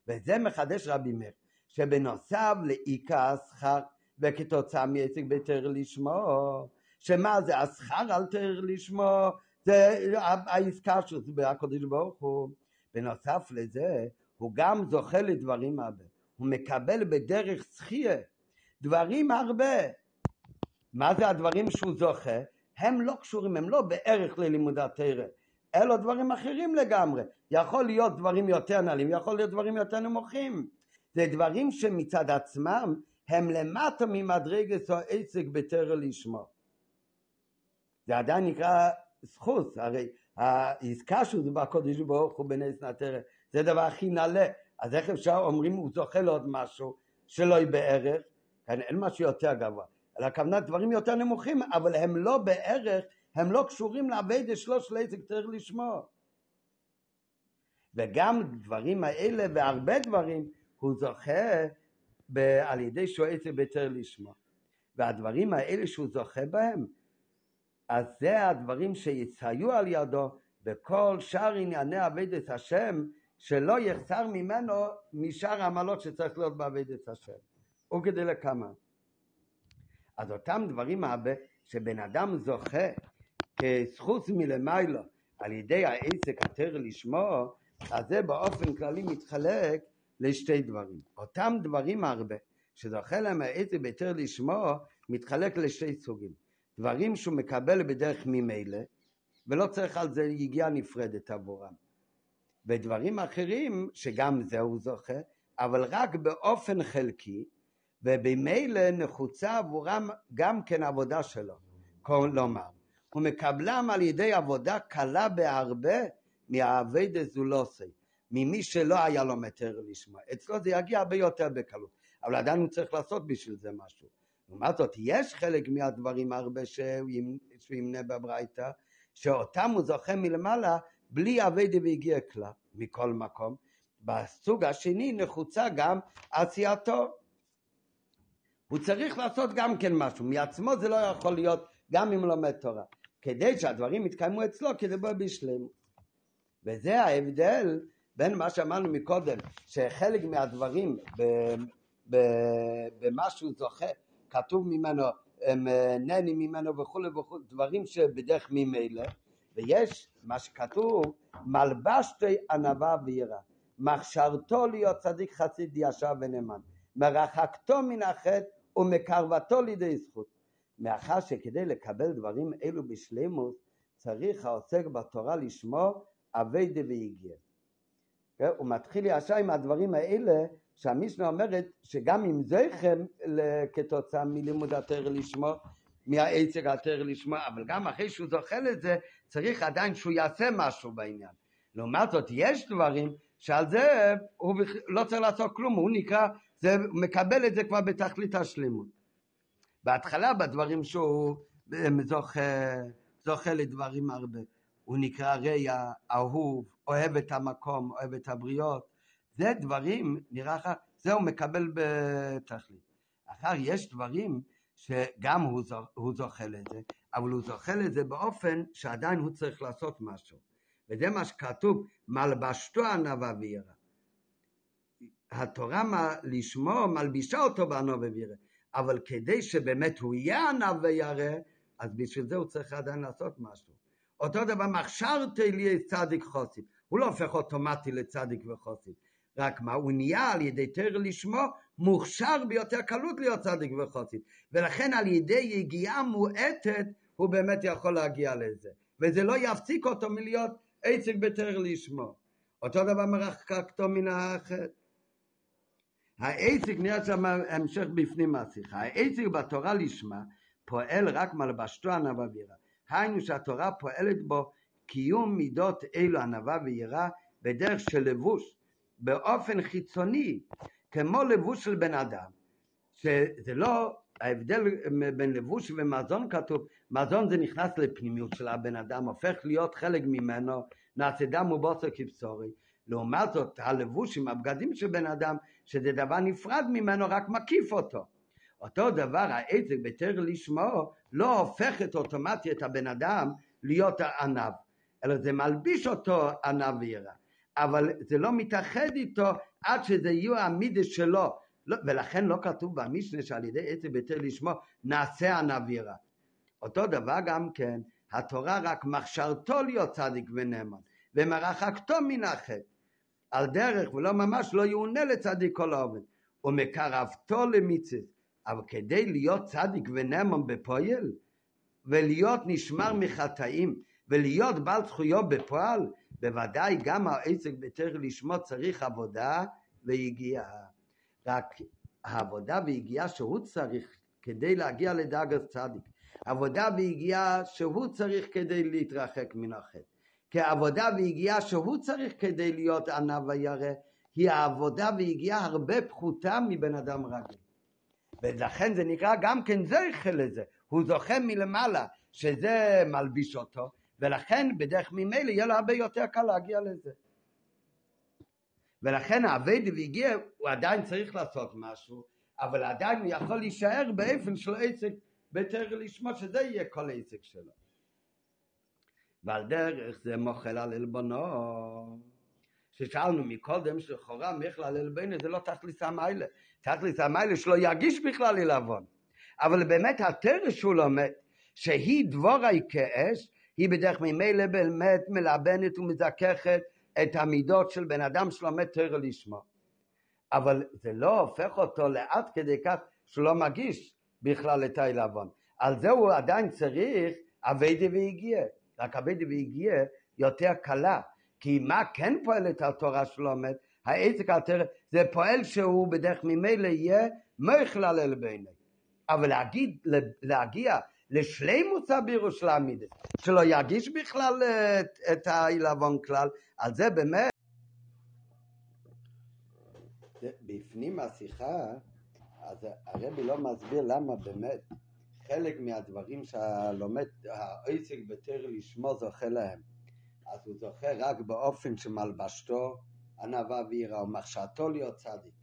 וזה מחדש רבי מאיר, שבנוסף לעיקר השכר וכתוצאה מעסק בתר לשמו, שמה זה השכר על תר לשמו, זה העסקה של זה בהקודש ברוך הוא. בנוסף לזה, הוא גם זוכה לדברים הרבה. הוא מקבל בדרך זכייה דברים הרבה. מה זה הדברים שהוא זוכה? הם לא קשורים, הם לא בערך ללימוד התרא, אלו דברים אחרים לגמרי. יכול להיות דברים יותר נעלים, יכול להיות דברים יותר נמוכים. זה דברים שמצד עצמם הם למטה ממדרגת או עסק בתרא לשמו. זה עדיין נקרא זכות, הרי העסקה שהוא זה בקודש ברוך הוא בנס נתרא, זה הדבר הכי נעלה. אז איך אפשר אומרים הוא זוכה לעוד משהו שלא יהיה בערך, כאן אין משהו יותר גבוה, אלא הכוונה דברים יותר נמוכים, אבל הם לא בערך, הם לא קשורים לעבד שלוש לעסק צריך לשמור. וגם דברים האלה והרבה דברים הוא זוכה ב- על ידי שועצת ביתר לשמו. והדברים האלה שהוא זוכה בהם, אז זה הדברים שיציו על ידו בכל שאר ענייני עבודת השם, שלא יחסר ממנו משאר העמלות שצריך להיות בעבודת השם. וכדי לכמה. אז אותם דברים שבן אדם זוכה כזכות מלמיילו על ידי העסק התר לשמו, אז זה באופן כללי מתחלק לשתי דברים. אותם דברים הרבה, שזוכה להם העסק בתר לשמו, מתחלק לשתי סוגים. דברים שהוא מקבל בדרך ממילא, ולא צריך על זה יגיעה נפרדת עבורם. ודברים אחרים, שגם זה הוא זוכה, אבל רק באופן חלקי, ובמילא נחוצה עבורם גם כן עבודה שלו. כלומר, הוא מקבלם על ידי עבודה קלה בהרבה מהאבי דזולוסי, ממי שלא היה לו מטר לשמוע. אצלו זה יגיע הרבה יותר בקלות, אבל עדיין הוא צריך לעשות בשביל זה משהו. לעומת זאת, יש חלק מהדברים הרבה שהוא ימנה בברייתא, שאותם הוא זוכה מלמעלה בלי אביידה והגיע כלל, מכל מקום. בסוג השני נחוצה גם עשייתו. הוא צריך לעשות גם כן משהו, מעצמו זה לא יכול להיות גם אם לומד תורה. כדי שהדברים יתקיימו אצלו, כדי בוא בשלמות. וזה ההבדל בין מה שאמרנו מקודם, שחלק מהדברים במה שהוא זוכה, כתוב ממנו, אה, נהנים ממנו וכולי וכולי, דברים שבדרך ממילא, ויש מה שכתוב, מלבשתי ענווה ויראה, מכשרתו להיות צדיק חסיד ישר ונאמן, מרחקתו מן החטא ומקרבתו לידי זכות. מאחר שכדי לקבל דברים אלו בשלימות, צריך העוסק בתורה לשמור אבי דוויגיע. כן? הוא מתחיל ישר עם הדברים האלה שהמישנה אומרת שגם אם זכם כתוצאה מלימוד התר לשמו, מהעצר התר לשמו, אבל גם אחרי שהוא זוכה לזה, צריך עדיין שהוא יעשה משהו בעניין. לעומת זאת, יש דברים שעל זה הוא לא צריך לעשות כלום, הוא נקרא, זה מקבל את זה כבר בתכלית השלימות. בהתחלה בדברים שהוא זוכה, זוכה לדברים הרבה. הוא נקרא רע, אהוב, אוהב את המקום, אוהב את הבריות, זה דברים, נראה לך, זה הוא מקבל בתכלית. אחר יש דברים שגם הוא, זוכ, הוא זוכה לזה, אבל הוא זוכה לזה באופן שעדיין הוא צריך לעשות משהו. וזה מה שכתוב, מלבשתו ענווה וירא. התורה לשמו מלבישה אותו בענווה וירא, אבל כדי שבאמת הוא יהיה ענב וירא, אז בשביל זה הוא צריך עדיין לעשות משהו. אותו דבר, מכשרתי לי צדיק חוסית. הוא לא הופך אוטומטי לצדיק וחוסית. רק מה, הוא נהיה על ידי תר לשמו מוכשר ביותר קלות להיות צדיק וחוסית. ולכן על ידי יגיעה מועטת הוא באמת יכול להגיע לזה. וזה לא יפסיק אותו מלהיות עצק בתר לשמו. אותו דבר מרחקתו מן האחר. העסק נראה שם המשך בפנים מהשיחה. העסק בתורה לשמה פועל רק מלבשתו ענווה ויראה. היינו שהתורה פועלת בו קיום מידות אלו ענווה ויראה בדרך של לבוש באופן חיצוני כמו לבוש של בן אדם שזה לא ההבדל בין לבוש ומזון כתוב מזון זה נכנס לפנימיות של הבן אדם הופך להיות חלק ממנו נעשה דם ובוסר כבשורי. לעומת זאת הלבוש עם הבגדים של בן אדם שזה דבר נפרד ממנו רק מקיף אותו. אותו דבר העסק בתר לשמו לא הופך את אוטומטי את הבן אדם להיות הענב אלא זה מלביש אותו ענב וירא אבל זה לא מתאחד איתו עד שזה יהיו המידס שלו. לא, ולכן לא כתוב במשנה שעל ידי עצב ביתר לשמו נעשה ענב וירא אותו דבר גם כן התורה רק מכשרתו להיות צדיק ונאמן ומרחקתו מן החטא. על דרך ולא ממש לא יאונה לצדיק כל העובד ומקרבתו למצווה. אבל כדי להיות צדיק ונאמן בפועל ולהיות נשמר מחטאים ולהיות בעל זכויות בפועל בוודאי גם העסק בתר לשמו צריך עבודה ויגיעה רק העבודה ויגיעה שהוא צריך כדי להגיע לדאגת צדיק. עבודה ויגיעה שהוא צריך כדי להתרחק מן החטא. כי עבודה ויגיעה שהוא צריך כדי להיות ענב וירא היא העבודה ויגיעה הרבה פחותה מבן אדם רגיל. ולכן זה נקרא גם כן זכר לזה, הוא זוכה מלמעלה, שזה מלביש אותו, ולכן בדרך ממילא יהיה לו הרבה יותר קל להגיע לזה. ולכן האבד והגיע, הוא עדיין צריך לעשות משהו, אבל עדיין הוא יכול להישאר באופן של עסק בתר לשמו שזה יהיה כל העסק שלו. ועל דרך זה מוחל על עלבונו. ששאלנו מקודם שלכאורה מיכלל אלבנו זה לא תכליס המיילה, תכליס המיילה שלא ירגיש בכלל עלבון. אבל באמת התרש שהוא לומד, שהיא דבורי כאש, היא בדרך ממילא באמת מלבנת ומזככת את המידות של בן אדם שלומד תרא לשמו. אבל זה לא הופך אותו לעד כדי כך שהוא לא מגיש בכלל את העילבון. על זה הוא עדיין צריך אביידי והגיע. רק אביידי והגיע יותר קלה. כי מה כן פועל את התורה שלומד? העסק התרא זה פועל שהוא בדרך ממילא יהיה מכלל אל בעיני. אבל להגיד, להגיע לשלימוס הבירוש להעמיד, שלא ירגיש בכלל את, את העילבון כלל, על זה באמת. בפנים השיחה, אז הרבי לא מסביר למה באמת חלק מהדברים שהלומד, העסק בתר לשמו זוכה להם. אז הוא זוכה רק באופן שמלבשתו ענווה ויראה ומחשתו להיות צדיק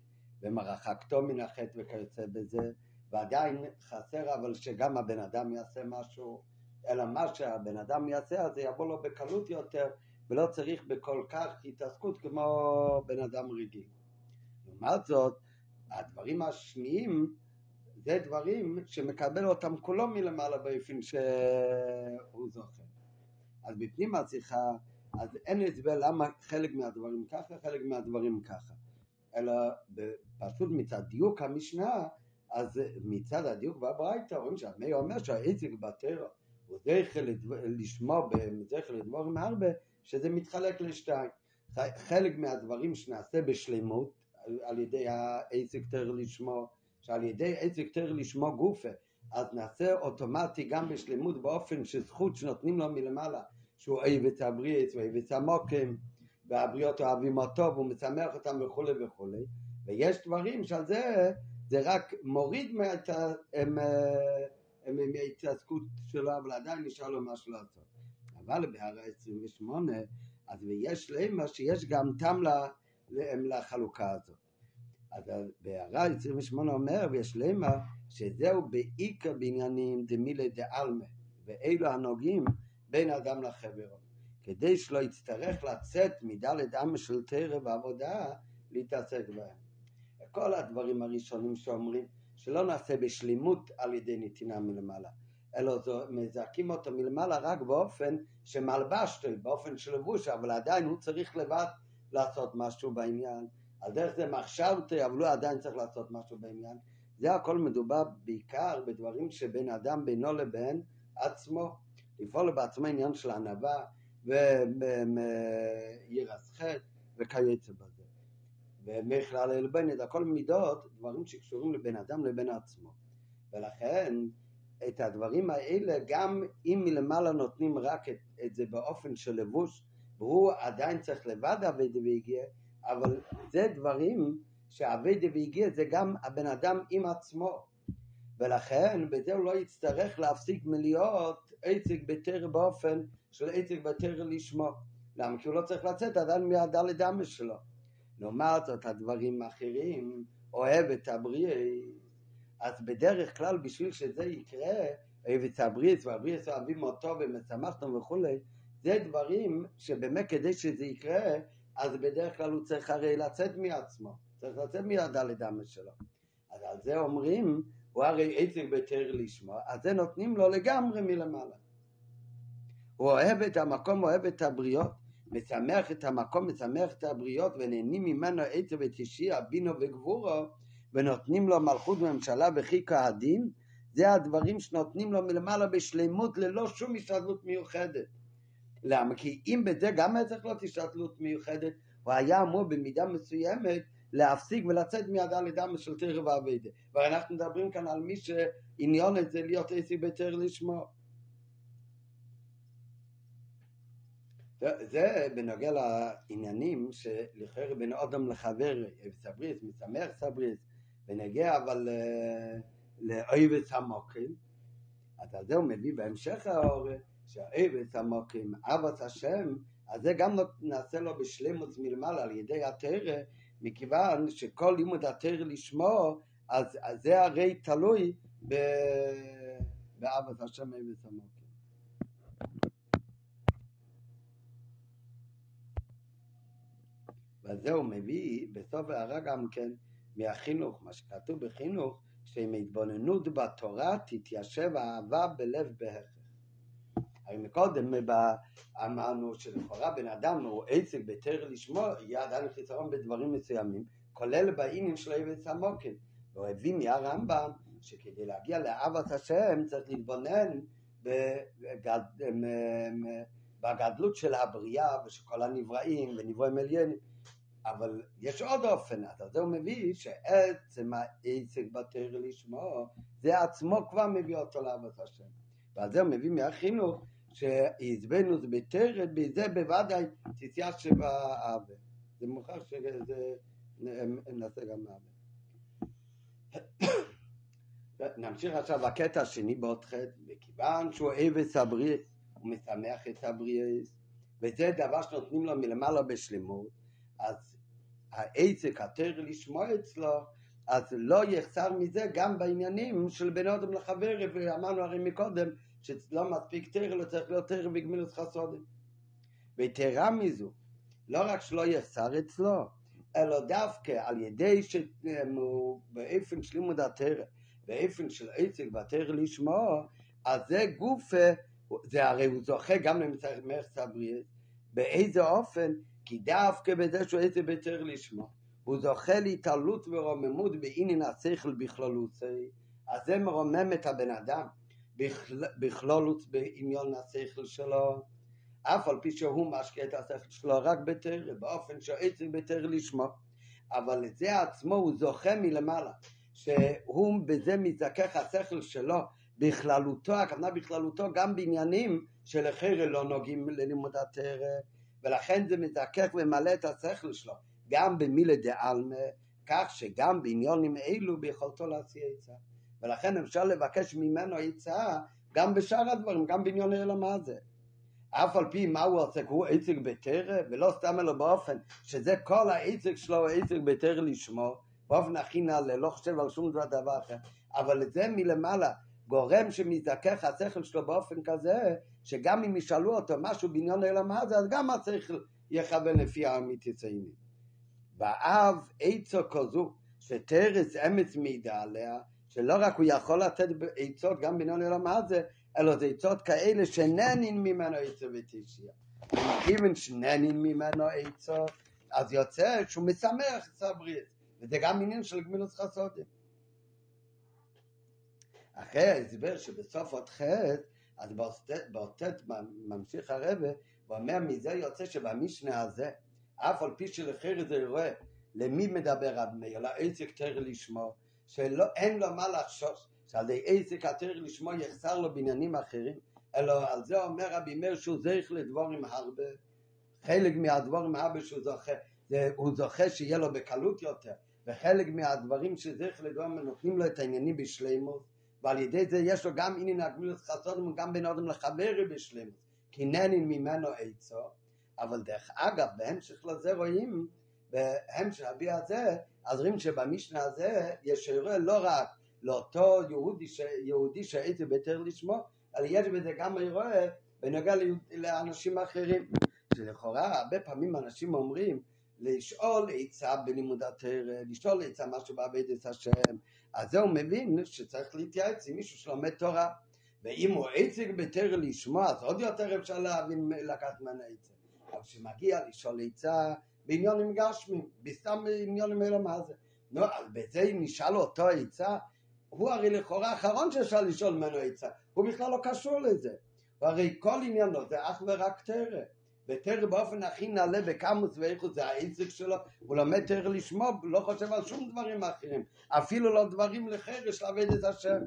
ומרחקתו מן החטא וכיוצא בזה ועדיין חסר אבל שגם הבן אדם יעשה משהו, אלא מה שהבן אדם יעשה אז זה יבוא לו בקלות יותר ולא צריך בכל כך התעסקות כמו בן אדם רגיל. לעומת זאת, הדברים השניים זה דברים שמקבל אותם כולו מלמעלה באופן שהוא זוכר. אז בפנים השיחה, אז אין הסבר למה חלק מהדברים ככה, חלק מהדברים ככה. אלא פשוט מצד דיוק המשנה, אז מצד הדיוק בברייתא רואים שהמי אומר שהעסק בטרע הוא זכר לשמוע זכר לדבורים הרבה, שזה מתחלק לשתיים. חלק מהדברים שנעשה בשלמות על ידי העסק תר לשמוע, שעל ידי עסק תר לשמוע גופה, אז נעשה אוטומטי גם בשלמות באופן שזכות שנותנים לו מלמעלה, שהוא את הבריאס ואוהב את המוקם, והבריות אוהבים אותו והוא משמח אותם וכולי וכולי, ויש דברים שעל זה זה רק מוריד מההתעסקות שלו, אבל עדיין נשאר לו משהו לעשות. אבל בהערה 28, אז ויש למה שיש גם טעם לחלוקה הזאת. אז בהערה 28 אומר, ויש למה שזהו בעיקר בעניינים דמילי דעלמה, ואלו הנוגעים בין אדם לחברו, כדי שלא יצטרך לצאת מדלת עם של תרא ועבודה להתעסק בהם. כל הדברים הראשונים שאומרים שלא נעשה בשלימות על ידי נתינה מלמעלה, אלא מזעקים אותו מלמעלה רק באופן שמלבשתו, באופן של לבוש, אבל עדיין הוא צריך לבד לעשות משהו בעניין. על דרך זה מחשבתי, אבל הוא עדיין צריך לעשות משהו בעניין. זה הכל מדובר בעיקר בדברים שבין אדם בינו לבין עצמו. לפעול בעצמו עניין של ענווה וירס חטא וכיוצא בזה. ומכלל אלבנת, הכל מידות, דברים שקשורים לבין אדם לבין עצמו. ולכן את הדברים האלה, גם אם מלמעלה נותנים רק את, את זה באופן של לבוש, והוא עדיין צריך לבד אביידה והגיע, אבל זה דברים שאביידה והגיע זה גם הבן אדם עם עצמו. ולכן בזה הוא לא יצטרך להפסיק מלהיות עסק בתר באופן של עסק בתר לשמו. למה? כי הוא לא צריך לצאת עדיין מהדלת אמש שלו. לעומת זאת הדברים האחרים, אוהב את הבריאה, אז בדרך כלל בשביל שזה יקרה, אוהב את הבריאה, והבריאה אוהבים אותו ומשמחתם וכולי, זה דברים שבאמת כדי שזה יקרה, אז בדרך כלל הוא צריך הרי לצאת מעצמו, צריך לצאת מהדלת אמש שלו. אז על זה אומרים הוא הרי עסק בתר לשמוע, אז זה נותנים לו לגמרי מלמעלה. הוא אוהב את המקום, אוהב את הבריות, משמח את המקום, משמח את הבריות, ונהנים ממנו עצב ותשיע, בינו וגבורו, ונותנים לו מלכות ממשלה וחיכו הדין, זה הדברים שנותנים לו מלמעלה בשלמות ללא שום השתדלות מיוחדת. למה? כי אם בזה גם היה צריך להיות השתדלות מיוחדת, הוא היה אמור במידה מסוימת להפסיק ולצאת מידה לדם של תרא ואביידה. ואנחנו מדברים כאן על מי שעניון את זה להיות עסק בתרא לשמו. זה בנוגע לעניינים שלכאורה בין אדם לחבר, סבריס, משמח סבריס, ונגיע אבל אה, לאויבס המוקים, אז זה הוא מביא בהמשך האור, שהאויבס המוקים, אבס השם, אז זה גם נעשה לו בשלמות מלמעלה על ידי התרא, מכיוון שכל לימוד התרא לשמו, אז, אז זה הרי תלוי באבס השם אבס המוקים. וזה הוא מביא בסוף הערה גם כן מהחינוך, מה שכתוב בחינוך, שעם התבוננות בתורה תתיישב האהבה בלב בהכרח. הרי מקודם אמרנו שלכאורה בן אדם הוא עצק בתר לשמו, יהיה עדיין חיסרון בדברים מסוימים, כולל בעניין של עבד המוקד. והוא הביא מהרמב"ם שכדי להגיע לאהבת השם צריך להתבונן בגד... בגדלות של הבריאה ושל כל הנבראים ונברואים עליינים. אבל יש עוד אופן, אז זה הוא מביא שעצם העסק בתר לשמו, זה עצמו כבר מביא אותו לאהבת השם. ועל זה הוא מביא מהחינוך שעזבנו זה בתרת, בזה בוודאי תתיישב שבעוול. זה מוכרח שזה נעשה גם עוול. נמשיך עכשיו לקטע השני באות ח' וכיוון שהוא אבס הבריאס, הוא משמח את הבריאס, וזה דבר שנותנים לו מלמעלה בשלמות, אז העצק התר לשמוע אצלו, אז לא יחסר מזה גם בעניינים של בין אדם לחבר, ואמרנו הרי מקודם שלא מספיק תר, אלא צריך להיות תר בגמילוס חסודים. ויתרה מזו, לא רק שלא יחסר אצלו, אלא דווקא על ידי שהוא באופן של לימוד התרא, באופן של עצק והתרא לשמוע, אז זה גוף, זה הרי הוא זוכה גם למערכת הבריאות, באיזה אופן? כי דווקא בזה שהוא עצק בתרא לשמוע, הוא זוכה להתעלות ורוממות בעניין השכל בכללותו, אז זה מרומם את הבן אדם בכללות בעניין השכל שלו, אף על פי שהוא משקיע את השכל שלו רק בתרא, באופן שעצק בתרא לשמו, אבל לזה עצמו הוא זוכה מלמעלה, שהוא בזה מזכך השכל שלו בכללותו, הכוונה בכללותו גם בעניינים שלחרא לא נוגעים ללימוד התרא, ולכן זה מזכך ומלא את השכל שלו, גם במילי דעלמא, כך שגם בעניונים אלו ביכולתו להציע עצה. ולכן אפשר לבקש ממנו עצה גם בשאר הדברים, גם בעניון העולם הזה. אף על פי מה הוא עושה, הוא עצק בתרא, ולא סתם אלא באופן שזה כל העצק שלו, עצק בתרא לשמו, באופן הכי נעלה, לא חושב על שום דבר אחר, אבל זה מלמעלה גורם שמזדכך השכל שלו באופן כזה, שגם אם ישאלו אותו משהו בעניין העולם הזה, אז גם השכל יכוון לפי האמיתי ציינים. באב עצו כזו, שתרס אמץ מידע עליה, שלא רק הוא יכול לתת עצות גם בעניין העולם הזה, אלא זה עצות כאלה שננין ממנו עצות ותשיה. כיוון שננין ממנו עצות, אז יוצא שהוא משמח הבריאות, וזה גם עניין של גמילות חסודים. אחרי ההסבר שבסוף עוד חטא, אז באותת ממשיך הרבה, ואומר מזה יוצא שבמשנה הזה, אף על פי שלחיר זה רואה למי מדבר רב מאיר, לעסק תר לשמו, שאין לו מה לחשוש, שעל עסק התר לשמו יחסר לו בעניינים אחרים, אלא על זה אומר רבי מאיר שהוא זריך לדבורים הרבה, חלק מהדבורים הרבה שהוא זוכה, זה, הוא זוכה שיהיה לו בקלות יותר, וחלק מהדברים שזריך לדבורים נותנים לו את העניינים בשלימות, ועל ידי זה יש לו גם עניין הגמילות חסודים וגם בין אדם לחברי בשלימות, כי נהנין ממנו עצו, אבל דרך אגב, בהמשך לזה רואים, בהמשך הביע הזה, אז רואים שבמשנה הזה יש אירוע לא רק לאותו יהודי, ש... יהודי שהייתי בתר לשמו, אלא יש בזה גם אירוע בנוגע לאנשים אחרים. שלכאורה הרבה פעמים אנשים אומרים לשאול עצה בלימוד התרא, לשאול עצה משהו בעבודת השם, אז זה הוא מבין שצריך להתייעץ עם מישהו שלומד תורה. ואם הוא עצק בתרא לשמוע, אז עוד יותר אפשר להבין, לקחת ממנו עצה. אבל כשמגיע לשאול עצה בעניונים גשמים, בסתם בעניונים אלו מה זה. נו, אז בזה נשאל אותו עצה, הוא הרי לכאורה האחרון שאפשר לשאול ממנו עצה, הוא בכלל לא קשור לזה. הרי כל עניינו זה אך ורק תרא. ותרא באופן הכי נעלה בקמוס ואיכות זה העסק שלו, הוא לומד תרא לשמו, לא חושב על שום דברים אחרים, אפילו לא דברים לחרש לעבד את השם.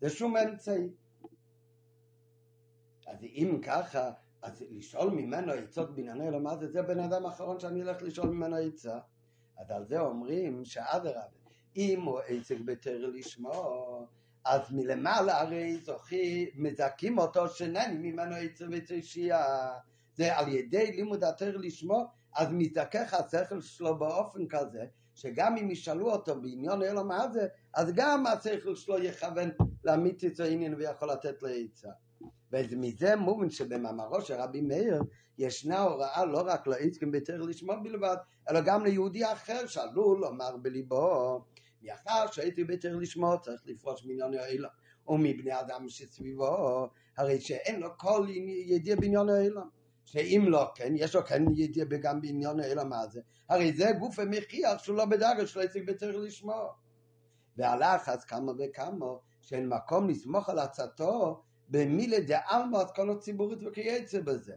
זה שום אמצעי. אז אם ככה, אז לשאול ממנו עצות בענייני אלו, מה זה? זה בן אדם האחרון שאני אלך לשאול ממנו עצה. אז על זה אומרים שאדרבה, אם הוא עסק בתרא לשמו, אז מלמעלה הרי זוכי, מזכים אותו שנני ממנו עצה ותשייה. זה על ידי לימוד התרא לשמו, אז מזכך השכל שלו באופן כזה, שגם אם ישאלו אותו בעניין אלו מה זה, אז גם השכל שלו יכוון להעמיד את העניין ויכול לתת לו עצה. ומזה מובן שבמאמרו של רבי מאיר ישנה הוראה לא רק לעסקים ביתר לשמוע בלבד, אלא גם ליהודי אחר שעלול לומר בליבו, מאחר שהייתי ביתר לשמוע צריך לפרוש מעניין האלה, ומבני אדם שסביבו, הרי שאין לו כל ידיע בעניין העולם. שאם לא כן, יש לו כן ידיע גם בעניין העולם מה זה, הרי זה גוף המכריח שהוא לא בדרגה של עסק בצריך לשמוע. והלך אז כמה וכמה, שאין מקום לסמוך על עצתו במילי דעלמא כל ציבורית וכייצא בזה.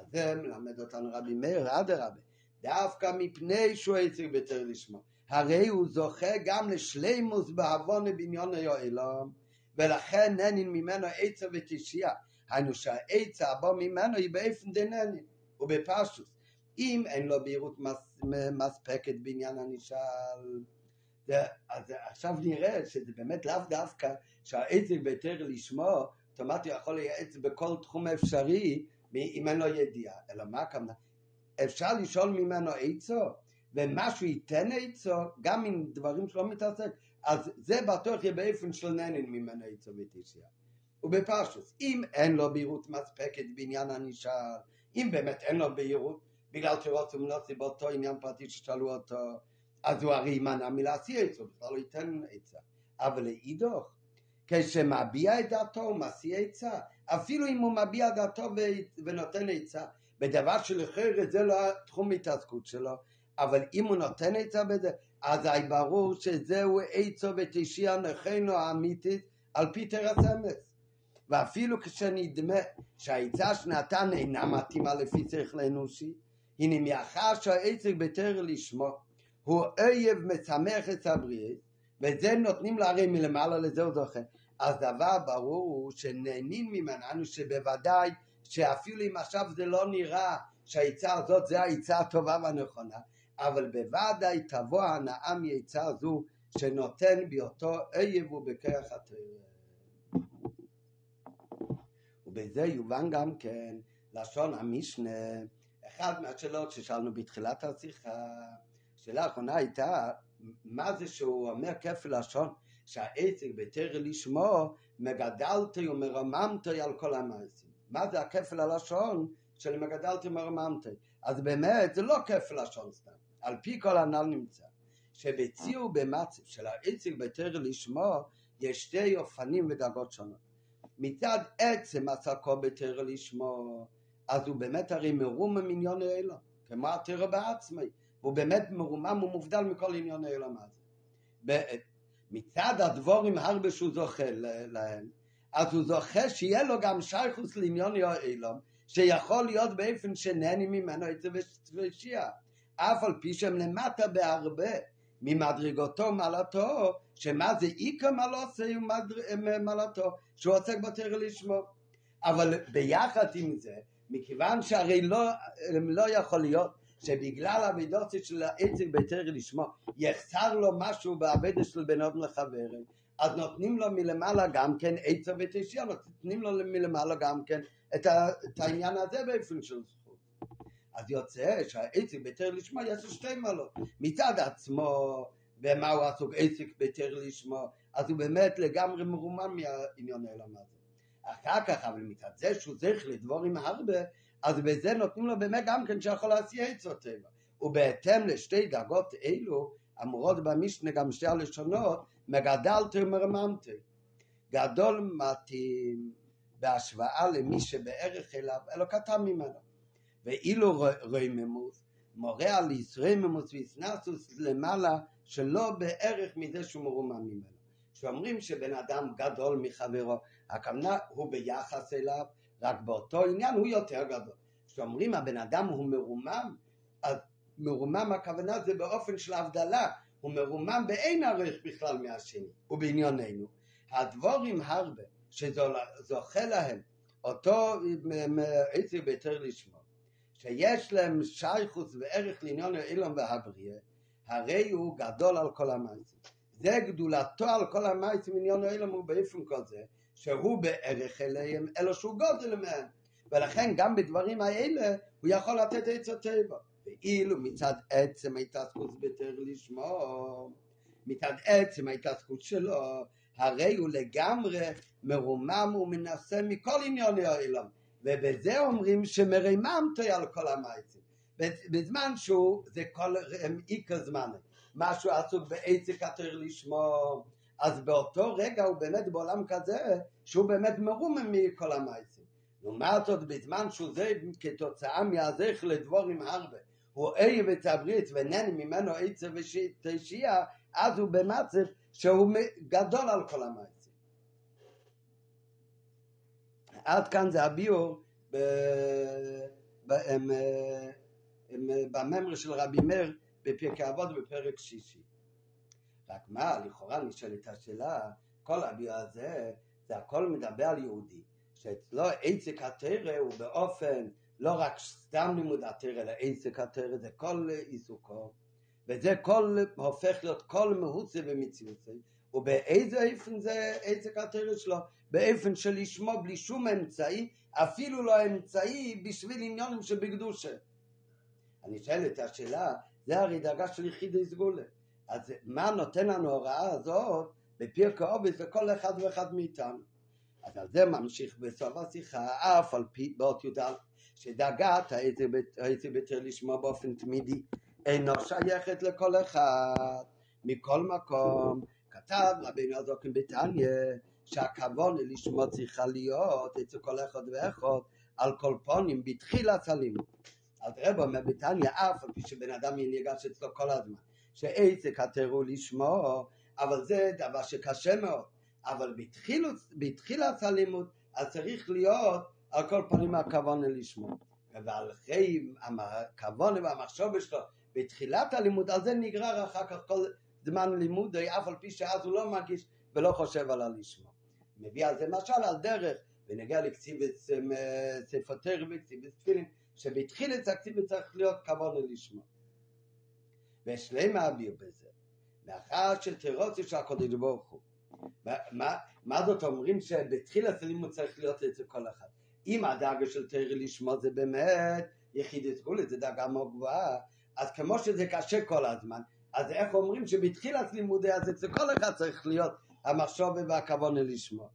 אז זה מלמד אותנו רבי מאיר, אדרבה, דווקא מפני שהוא עסק בצריך לשמוע. הרי הוא זוכה גם לשלימוס בעוון בעניין העולם, ולכן ננין ממנו עצה ותשיעה. היינו שהעצה הבא ממנו היא באופן דננין, ובפשוט. אם אין לו בהירות מס, מספקת בעניין הנשאל, אז עכשיו נראה שזה באמת לאו דווקא שהעצה ביתר לשמו, אוטומטי יכול לייעץ בכל תחום אפשרי, אם אין לו ידיעה. אלא מה הכוונה? אפשר לשאול ממנו עצו, ומה שהוא ייתן עצו, גם עם דברים שלא מתעסק, אז זה בטוח יהיה באופן של נהנין ממנו עצו ותשעה. ובפרשוס, אם אין לו בהירות מספקת בעניין הנשאל, אם באמת אין לו בהירות, בגלל שרוץ ומנוסי באותו עניין פרטי ששאלו אותו, אז הוא הרי יימנע מלהשיא עצו, בכלל לא ייתן עצה. אבל לאידוך, כשמביע את דעתו הוא משיא עצה, אפילו אם הוא מביע דעתו ונותן עצה, בדבר שלכאורה זה לא תחום התעסקות שלו, אבל אם הוא נותן עצה בזה, אז ברור שזהו עצו ותשיע נכנו האמיתית על פי תרס אמס. ואפילו כשנדמה שהעצה שנתן אינה מתאימה לפי שכל אנושי, הנה מאחר שהעצק בתר לשמו הוא אויב משמח את הבריאה, ואת זה נותנים להרי מלמעלה לזה הוא זוכה. אז דבר ברור הוא שנהנים ממנו שבוודאי שאפילו אם עכשיו זה לא נראה שהעצה הזאת זה העצה הטובה והנכונה, אבל בוודאי תבוא הנאה מעצה זו שנותן בהיותו אויב ובכרך התרא. ובזה יובן גם כן לשון המשנה, אחד מהשאלות ששאלנו בתחילת השיחה, השאלה האחרונה הייתה, מה זה שהוא אומר כפל לשון, שהעצק בתרא לשמו מגדלתי ומרממתי על כל המעשים. מה זה הכפל הלשון של מגדלתי ומרממתי? אז באמת זה לא כפל לשון סתם, על פי כל הנ"ל נמצא, שבציעו במצב של העצק בתרא לשמו יש שתי אופנים ודרגות שונות. מצד עצם עסקו בתרא לשמו, אז הוא באמת הרי מרומם עניון האלו, כמו התרא בעצמי, הוא באמת מרומם ומובדל מכל עניון האלו מה זה. מצד הדבורים הרבה שהוא זוכה להם, אז הוא זוכה שיהיה לו גם שייכוס לעניון האלו, שיכול להיות באופן שנהני ממנו את זה אף על פי שהם למטה בהרבה ממדרגותו מעלתו, שמה זה עיקר מעלתו ומעלתו, שהוא עוסק בתרא לשמו. אבל ביחד עם זה, מכיוון שהרי לא, לא יכול להיות שבגלל המידוסית של העצק בתרא לשמו יחסר לו משהו בעבדת של בן אדם לחברים, אז נותנים לו מלמעלה גם כן עצה ותשעה, נותנים לו מלמעלה גם כן את, העניין הזה באופן של זכות. אז יוצא שהעצק בתרא לשמו יש שתי מעלות, מצד עצמו במה הוא עסוק עסק בתר לשמו, אז הוא באמת לגמרי מרומם מהעניין העולם הזה. אחר כך, אבל מצד זה שהוא צריך לדבורים הרבה, אז בזה נותנים לו באמת גם כן שיכול להסיע עצות טבע. ובהתאם לשתי דרגות אלו, אמורות במשנה גם שתי הלשונות, מגדלתי ומרממתי. גדול מתאים בהשוואה למי שבערך אליו, אלו קטן ממנו. ואילו רוממוס, מורה על ישרממוס ויסנסוס למעלה שלא בערך מזה שהוא מרומם ממנו. כשאומרים שבן אדם גדול מחברו, הכוונה הוא ביחס אליו, רק באותו עניין הוא יותר גדול. כשאומרים הבן אדם הוא מרומם, אז מרומם הכוונה זה באופן של הבדלה, הוא מרומם באין ערך בכלל מהשני, ובענייננו. הדבורים הרבה שזוכה להם אותו עצר ביתר לשמו, שיש להם שייכוס וערך לעניין האילון והבריאה, הרי הוא גדול על כל המעשים. זה גדולתו על כל המעשים עניין האילם הוא באופן כזה, שהוא בערך אליהם, אלא שהוא גודל מהם. ולכן גם בדברים האלה הוא יכול לתת עץ הטבע. ואילו מצד עצם ההתעסקות בתר לשמו, מצד עצם ההתעסקות שלו, הרי הוא לגמרי מרומם ומנסה מכל ענייני העולם. ובזה אומרים שמריממת על כל המעשים. בזמן שהוא, זה כל עיקר זמן, משהו עסוק בעצק התר לשמו, אז באותו רגע הוא באמת בעולם כזה, שהוא באמת מרומם מכל המעשים. לעומת זאת, בזמן שהוא זה כתוצאה מהזך לדבורים הרבה, הוא אי ותברית ונן ממנו עצב ותשיע, אז הוא במצב שהוא גדול על כל המעשים. עד כאן זה הביור בממר של רבי מאיר בפרקי אבות בפרק שישי. רק מה, לכאורה נשאלת השאלה, כל הביור הזה, זה הכל מדבר על יהודי, שאצלו עסק התרא הוא באופן לא רק סתם לימוד התרא, אלא עסק התרא זה כל עיסוקו, וזה כל, הופך להיות כל מהוצי ומציאוסי, ובאיזה איפן זה עסק התרא שלו? באופן של לשמו בלי שום אמצעי, אפילו לא אמצעי בשביל עניונים שבקדושה. אני שואל את השאלה, זה הרי דרגה של יחידי סגולה. אז מה נותן לנו ההוראה הזאת בפרק העובס לכל אחד ואחד מאיתנו? אז על זה ממשיך בסוף השיחה, אף על פי באות י"א, שדרגת הייתי בתר לשמוע באופן תמידי, אינו שייכת לכל אחד. מכל מקום, כתב רבינו הזוקן בתניא, שהכוון לשמוע צריכה להיות אצל כל אחד ואחד, על כל פונים, בתחילת הלימוד. אז רב אומר בתניא, אף על פי שבן אדם ניגש אצלו כל הזמן, שאיזה כתרו לשמוע, אבל זה דבר שקשה מאוד. אבל בתחילת הלימוד, אז צריך להיות על כל פנים הכוון לשמוע. ועל אחרי הכוון והמחשוב שלו בתחילת הלימוד, על זה נגרר אחר כך כל זמן לימוד, אף על פי שאז הוא לא מרגיש ולא חושב על הלשמוע. מביא על זה משל על דרך, ונגיע לקציבת ספר וקציבת תפילין, שבתחילת הכתיבת צריך להיות כוון לשמוע. ושלמה אביר בזה, מאחר שתירוצי של הקודש ברוך הוא, מה, מה זאת אומרים שבתחילת הלימוד צריך להיות אצל כל אחד? אם הדאגה של תרא לשמוע זה באמת יחידת גולת, זה דאגה מאוד גבוהה, אז כמו שזה קשה כל הזמן, אז איך אומרים שבתחילת לימודי אז אצל כל אחד צריך להיות המחשוב והכוון לשמוע.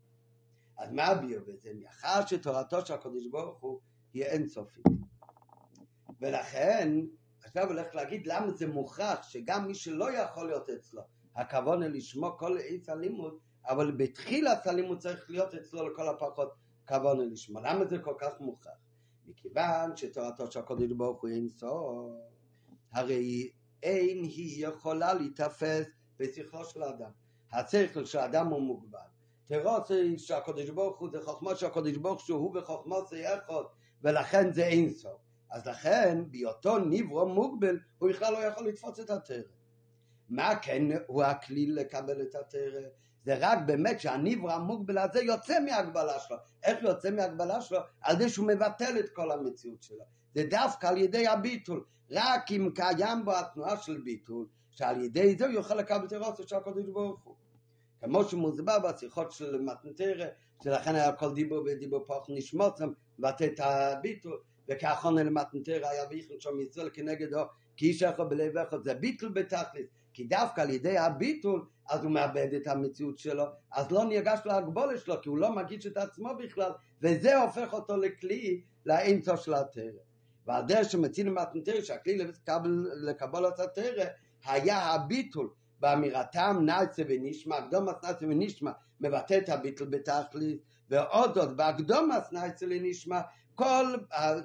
אז מה הביאו בזה? מאחר שתורתו של הקדוש ברוך הוא היא אינסופית. ולכן, עכשיו הולך להגיד למה זה מוכרח שגם מי שלא יכול להיות אצלו, הכוון לשמוע כל עץ הלימוד, אבל בתחילת הלימוד צריך להיות אצלו לכל הפחות כוון לשמוע. למה זה כל כך מוכרח? מכיוון שתורתו של הקודש ברוך הוא אין סוף, הרי אין היא יכולה להיתפס בשכלו של האדם. השכל של האדם הוא מוגבל. תירוצי שהקודש ברוך הוא זה חוכמה שהקודש ברוך הוא בחוכמה זה אחד ולכן זה אין סוף. אז לכן בהיותו ניברו מוגבל הוא בכלל לא יכול לתפוס את התרא. מה כן הוא הכלי לקבל את התרא? זה רק באמת שהניברו המוגבל הזה יוצא מהגבלה שלו. איך יוצא מהגבלה שלו? על זה שהוא מבטל את כל המציאות שלו. זה דווקא על ידי הביטול. רק אם קיים בו התנועה של ביטול, שעל ידי זה הוא יוכל לקבל את הרוצה של הקודש ברוך הוא. כמו שמוסבר בשיחות של מתנתרא, שלכן היה כל דיבור ודיבור פוח נשמוצם, מבטא את הביטול, וכאחרון אל מתנתרא היה ויכן שם ישראל כנגדו, כי איש אחד בלב אחד, זה ביטול בתכלית, כי דווקא על ידי הביטול, אז הוא מאבד את המציאות שלו, אז לא ניגש להגבולת שלו, כי הוא לא מגיש את עצמו בכלל, וזה הופך אותו לכלי לאמצע של התרא. ועל דרך שמצינו מתנתרא, שהכלי לקבל את התרא, היה הביטול. באמירתם נאצה ונשמע, הקדומס נאצה ונשמע, מבטא את הביטל בתכלית, ועוד עוד, בהקדומס נאצה לנשמע, כל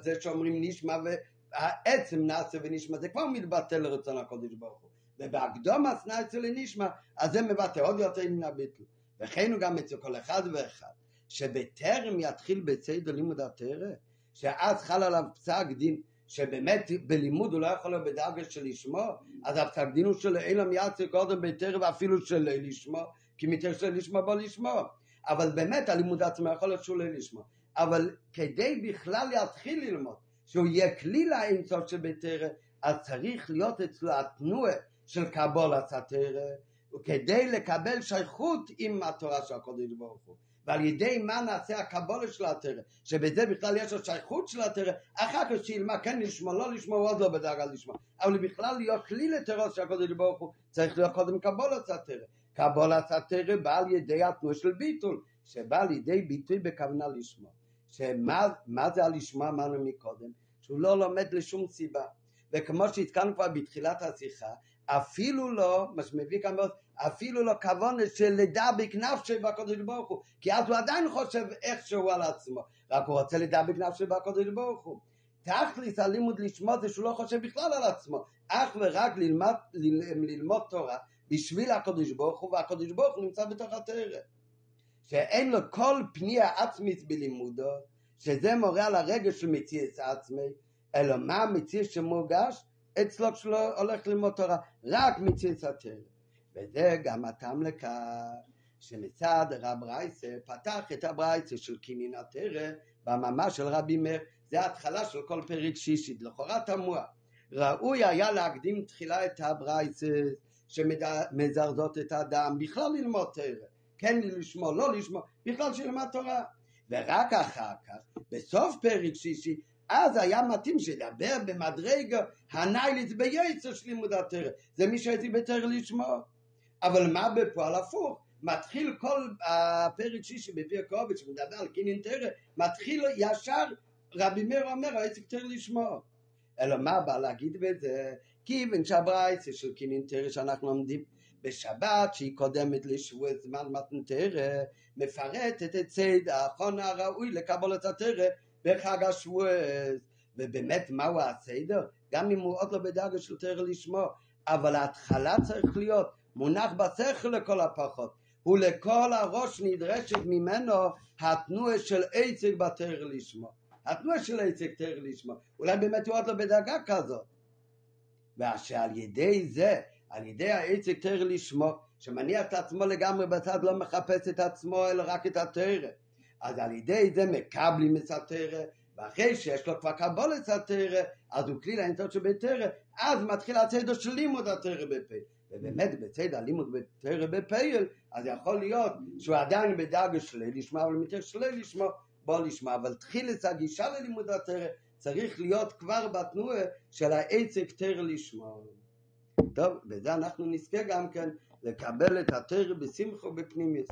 זה שאומרים נשמע והעצם נאצה ונשמע, זה כבר מתבטא לרצון הקודש ברוך הוא. ובהקדומס נאצה לנשמע, אז זה מבטא עוד יותר מן הביטל. וכן הוא גם אצל כל אחד ואחד, שבטרם יתחיל בסדר לימוד התרא, שאז חל עליו פסק דין שבאמת בלימוד הוא לא יכול להיות בדרגה של לשמוע, אז דין הוא של אילם יעצר קודם ביתר ואפילו של לשמוע, כי מתר של לשמוע בוא לשמוע. אבל באמת הלימוד עצמו יכול להיות שהוא לשמוע. אבל כדי בכלל להתחיל ללמוד, שהוא יהיה כלי לאינסוף של ביתר, אז צריך להיות אצלו התנועה של קבול הסתר, וכדי לקבל שייכות עם התורה של הקודש ברוך הוא. ועל ידי מה נעשה הקבולה של התרא, שבזה בכלל יש השייכות של התרא, אחר כך שילמה כן לשמוע, לא לשמוע, עוד לא בדרגה לשמוע, אבל בכלל להיות כלי לתרא של הקודש ברוך הוא, צריך להיות קודם קבולת התרא. קבולת התרא בא על ידי התנועה של ביטול, שבא ידי ביטוי בכוונה לשמוע. שמה זה הלשמוע אמרנו מקודם? שהוא לא לומד לשום סיבה. וכמו שהתקנו כבר בתחילת השיחה, אפילו לא, מה שמביא כאן אפילו לא כוון של לדבק נפשי בקודש ברוך הוא, כי אז הוא עדיין חושב איכשהו על עצמו, רק הוא רוצה לדבק נפשי בקודש ברוך הוא. תכלס הלימוד לשמוע זה שהוא לא חושב בכלל על עצמו, אך ורק ללמד, ללמוד תורה בשביל הקודש ברוך הוא, והקודש ברוך הוא נמצא בתוך התרא. שאין לו כל פנייה עצמית בלימודו, שזה מורה על הרגש של מציאס עצמי, אלא מה המציאס שמורגש? אצלו כשלו הולך ללמוד תורה, רק מציאס התרא. וזה גם הטעם לכך שמצד רב רייסה פתח את הברייסה של קינין התרא במאמר של רבי מאיר, זה ההתחלה של כל פרק שישית, לכאורה תמוה. ראוי היה להקדים תחילה את הברייסה שמזרזות את האדם בכלל ללמוד תרא, כן לשמוע, לא לשמוע, בכלל שילמד תורה. ורק אחר כך, בסוף פרק שישי, אז היה מתאים שידבר במדרגה הניילית ביצר של לימוד התרא. זה מי שהייתי בתרא לשמוע. אבל מה בפועל הפוך? מתחיל כל הפרק שישי בפי הקובץ שמדבר על קינין תרא, מתחיל ישר רבי מאיר אומר, הייתי תרא לשמוע. אלא מה בא להגיד בזה? כיוון שהברייסה של קינין תרא שאנחנו לומדים בשבת שהיא קודמת לשבוע זמן מתן מפרטת את צד האחרון הראוי לקבלת התרא בחג השבועס ובאמת מהו הסדר? גם אם הוא עוד לא בדרגה של תרא לשמוע אבל ההתחלה צריך להיות מונח בשכל לכל הפחות ולכל הראש נדרשת ממנו התנועה של עצג בתרא לשמוע התנועה של עצג תרא לשמוע אולי באמת הוא עוד לא בדרגה כזאת ושעל ידי זה על ידי העצק תרא לשמו, שמניח את עצמו לגמרי בצד, לא מחפש את עצמו, אלא רק את התרא. אז על ידי זה מקבלים את התרא, ואחרי שיש לו כבר קבולת התרא, אז הוא כלי לאינסטר שבתרא, אז מתחיל הצדר של לימוד התרא בפייל. ובאמת בצד הלימוד בתרא בפייל, אז יכול להיות שהוא עדיין בדרגה שלי לשמוע, אבל מתר שלי לשמוע, בוא לשמוע, אבל תחיל את הגישה ללימוד התרא, צריך להיות כבר בתנועה של העצק תרא לשמוע. טוב, בזה אנחנו נזכה גם כן לקבל את התרא בשמחו בפנימיוס.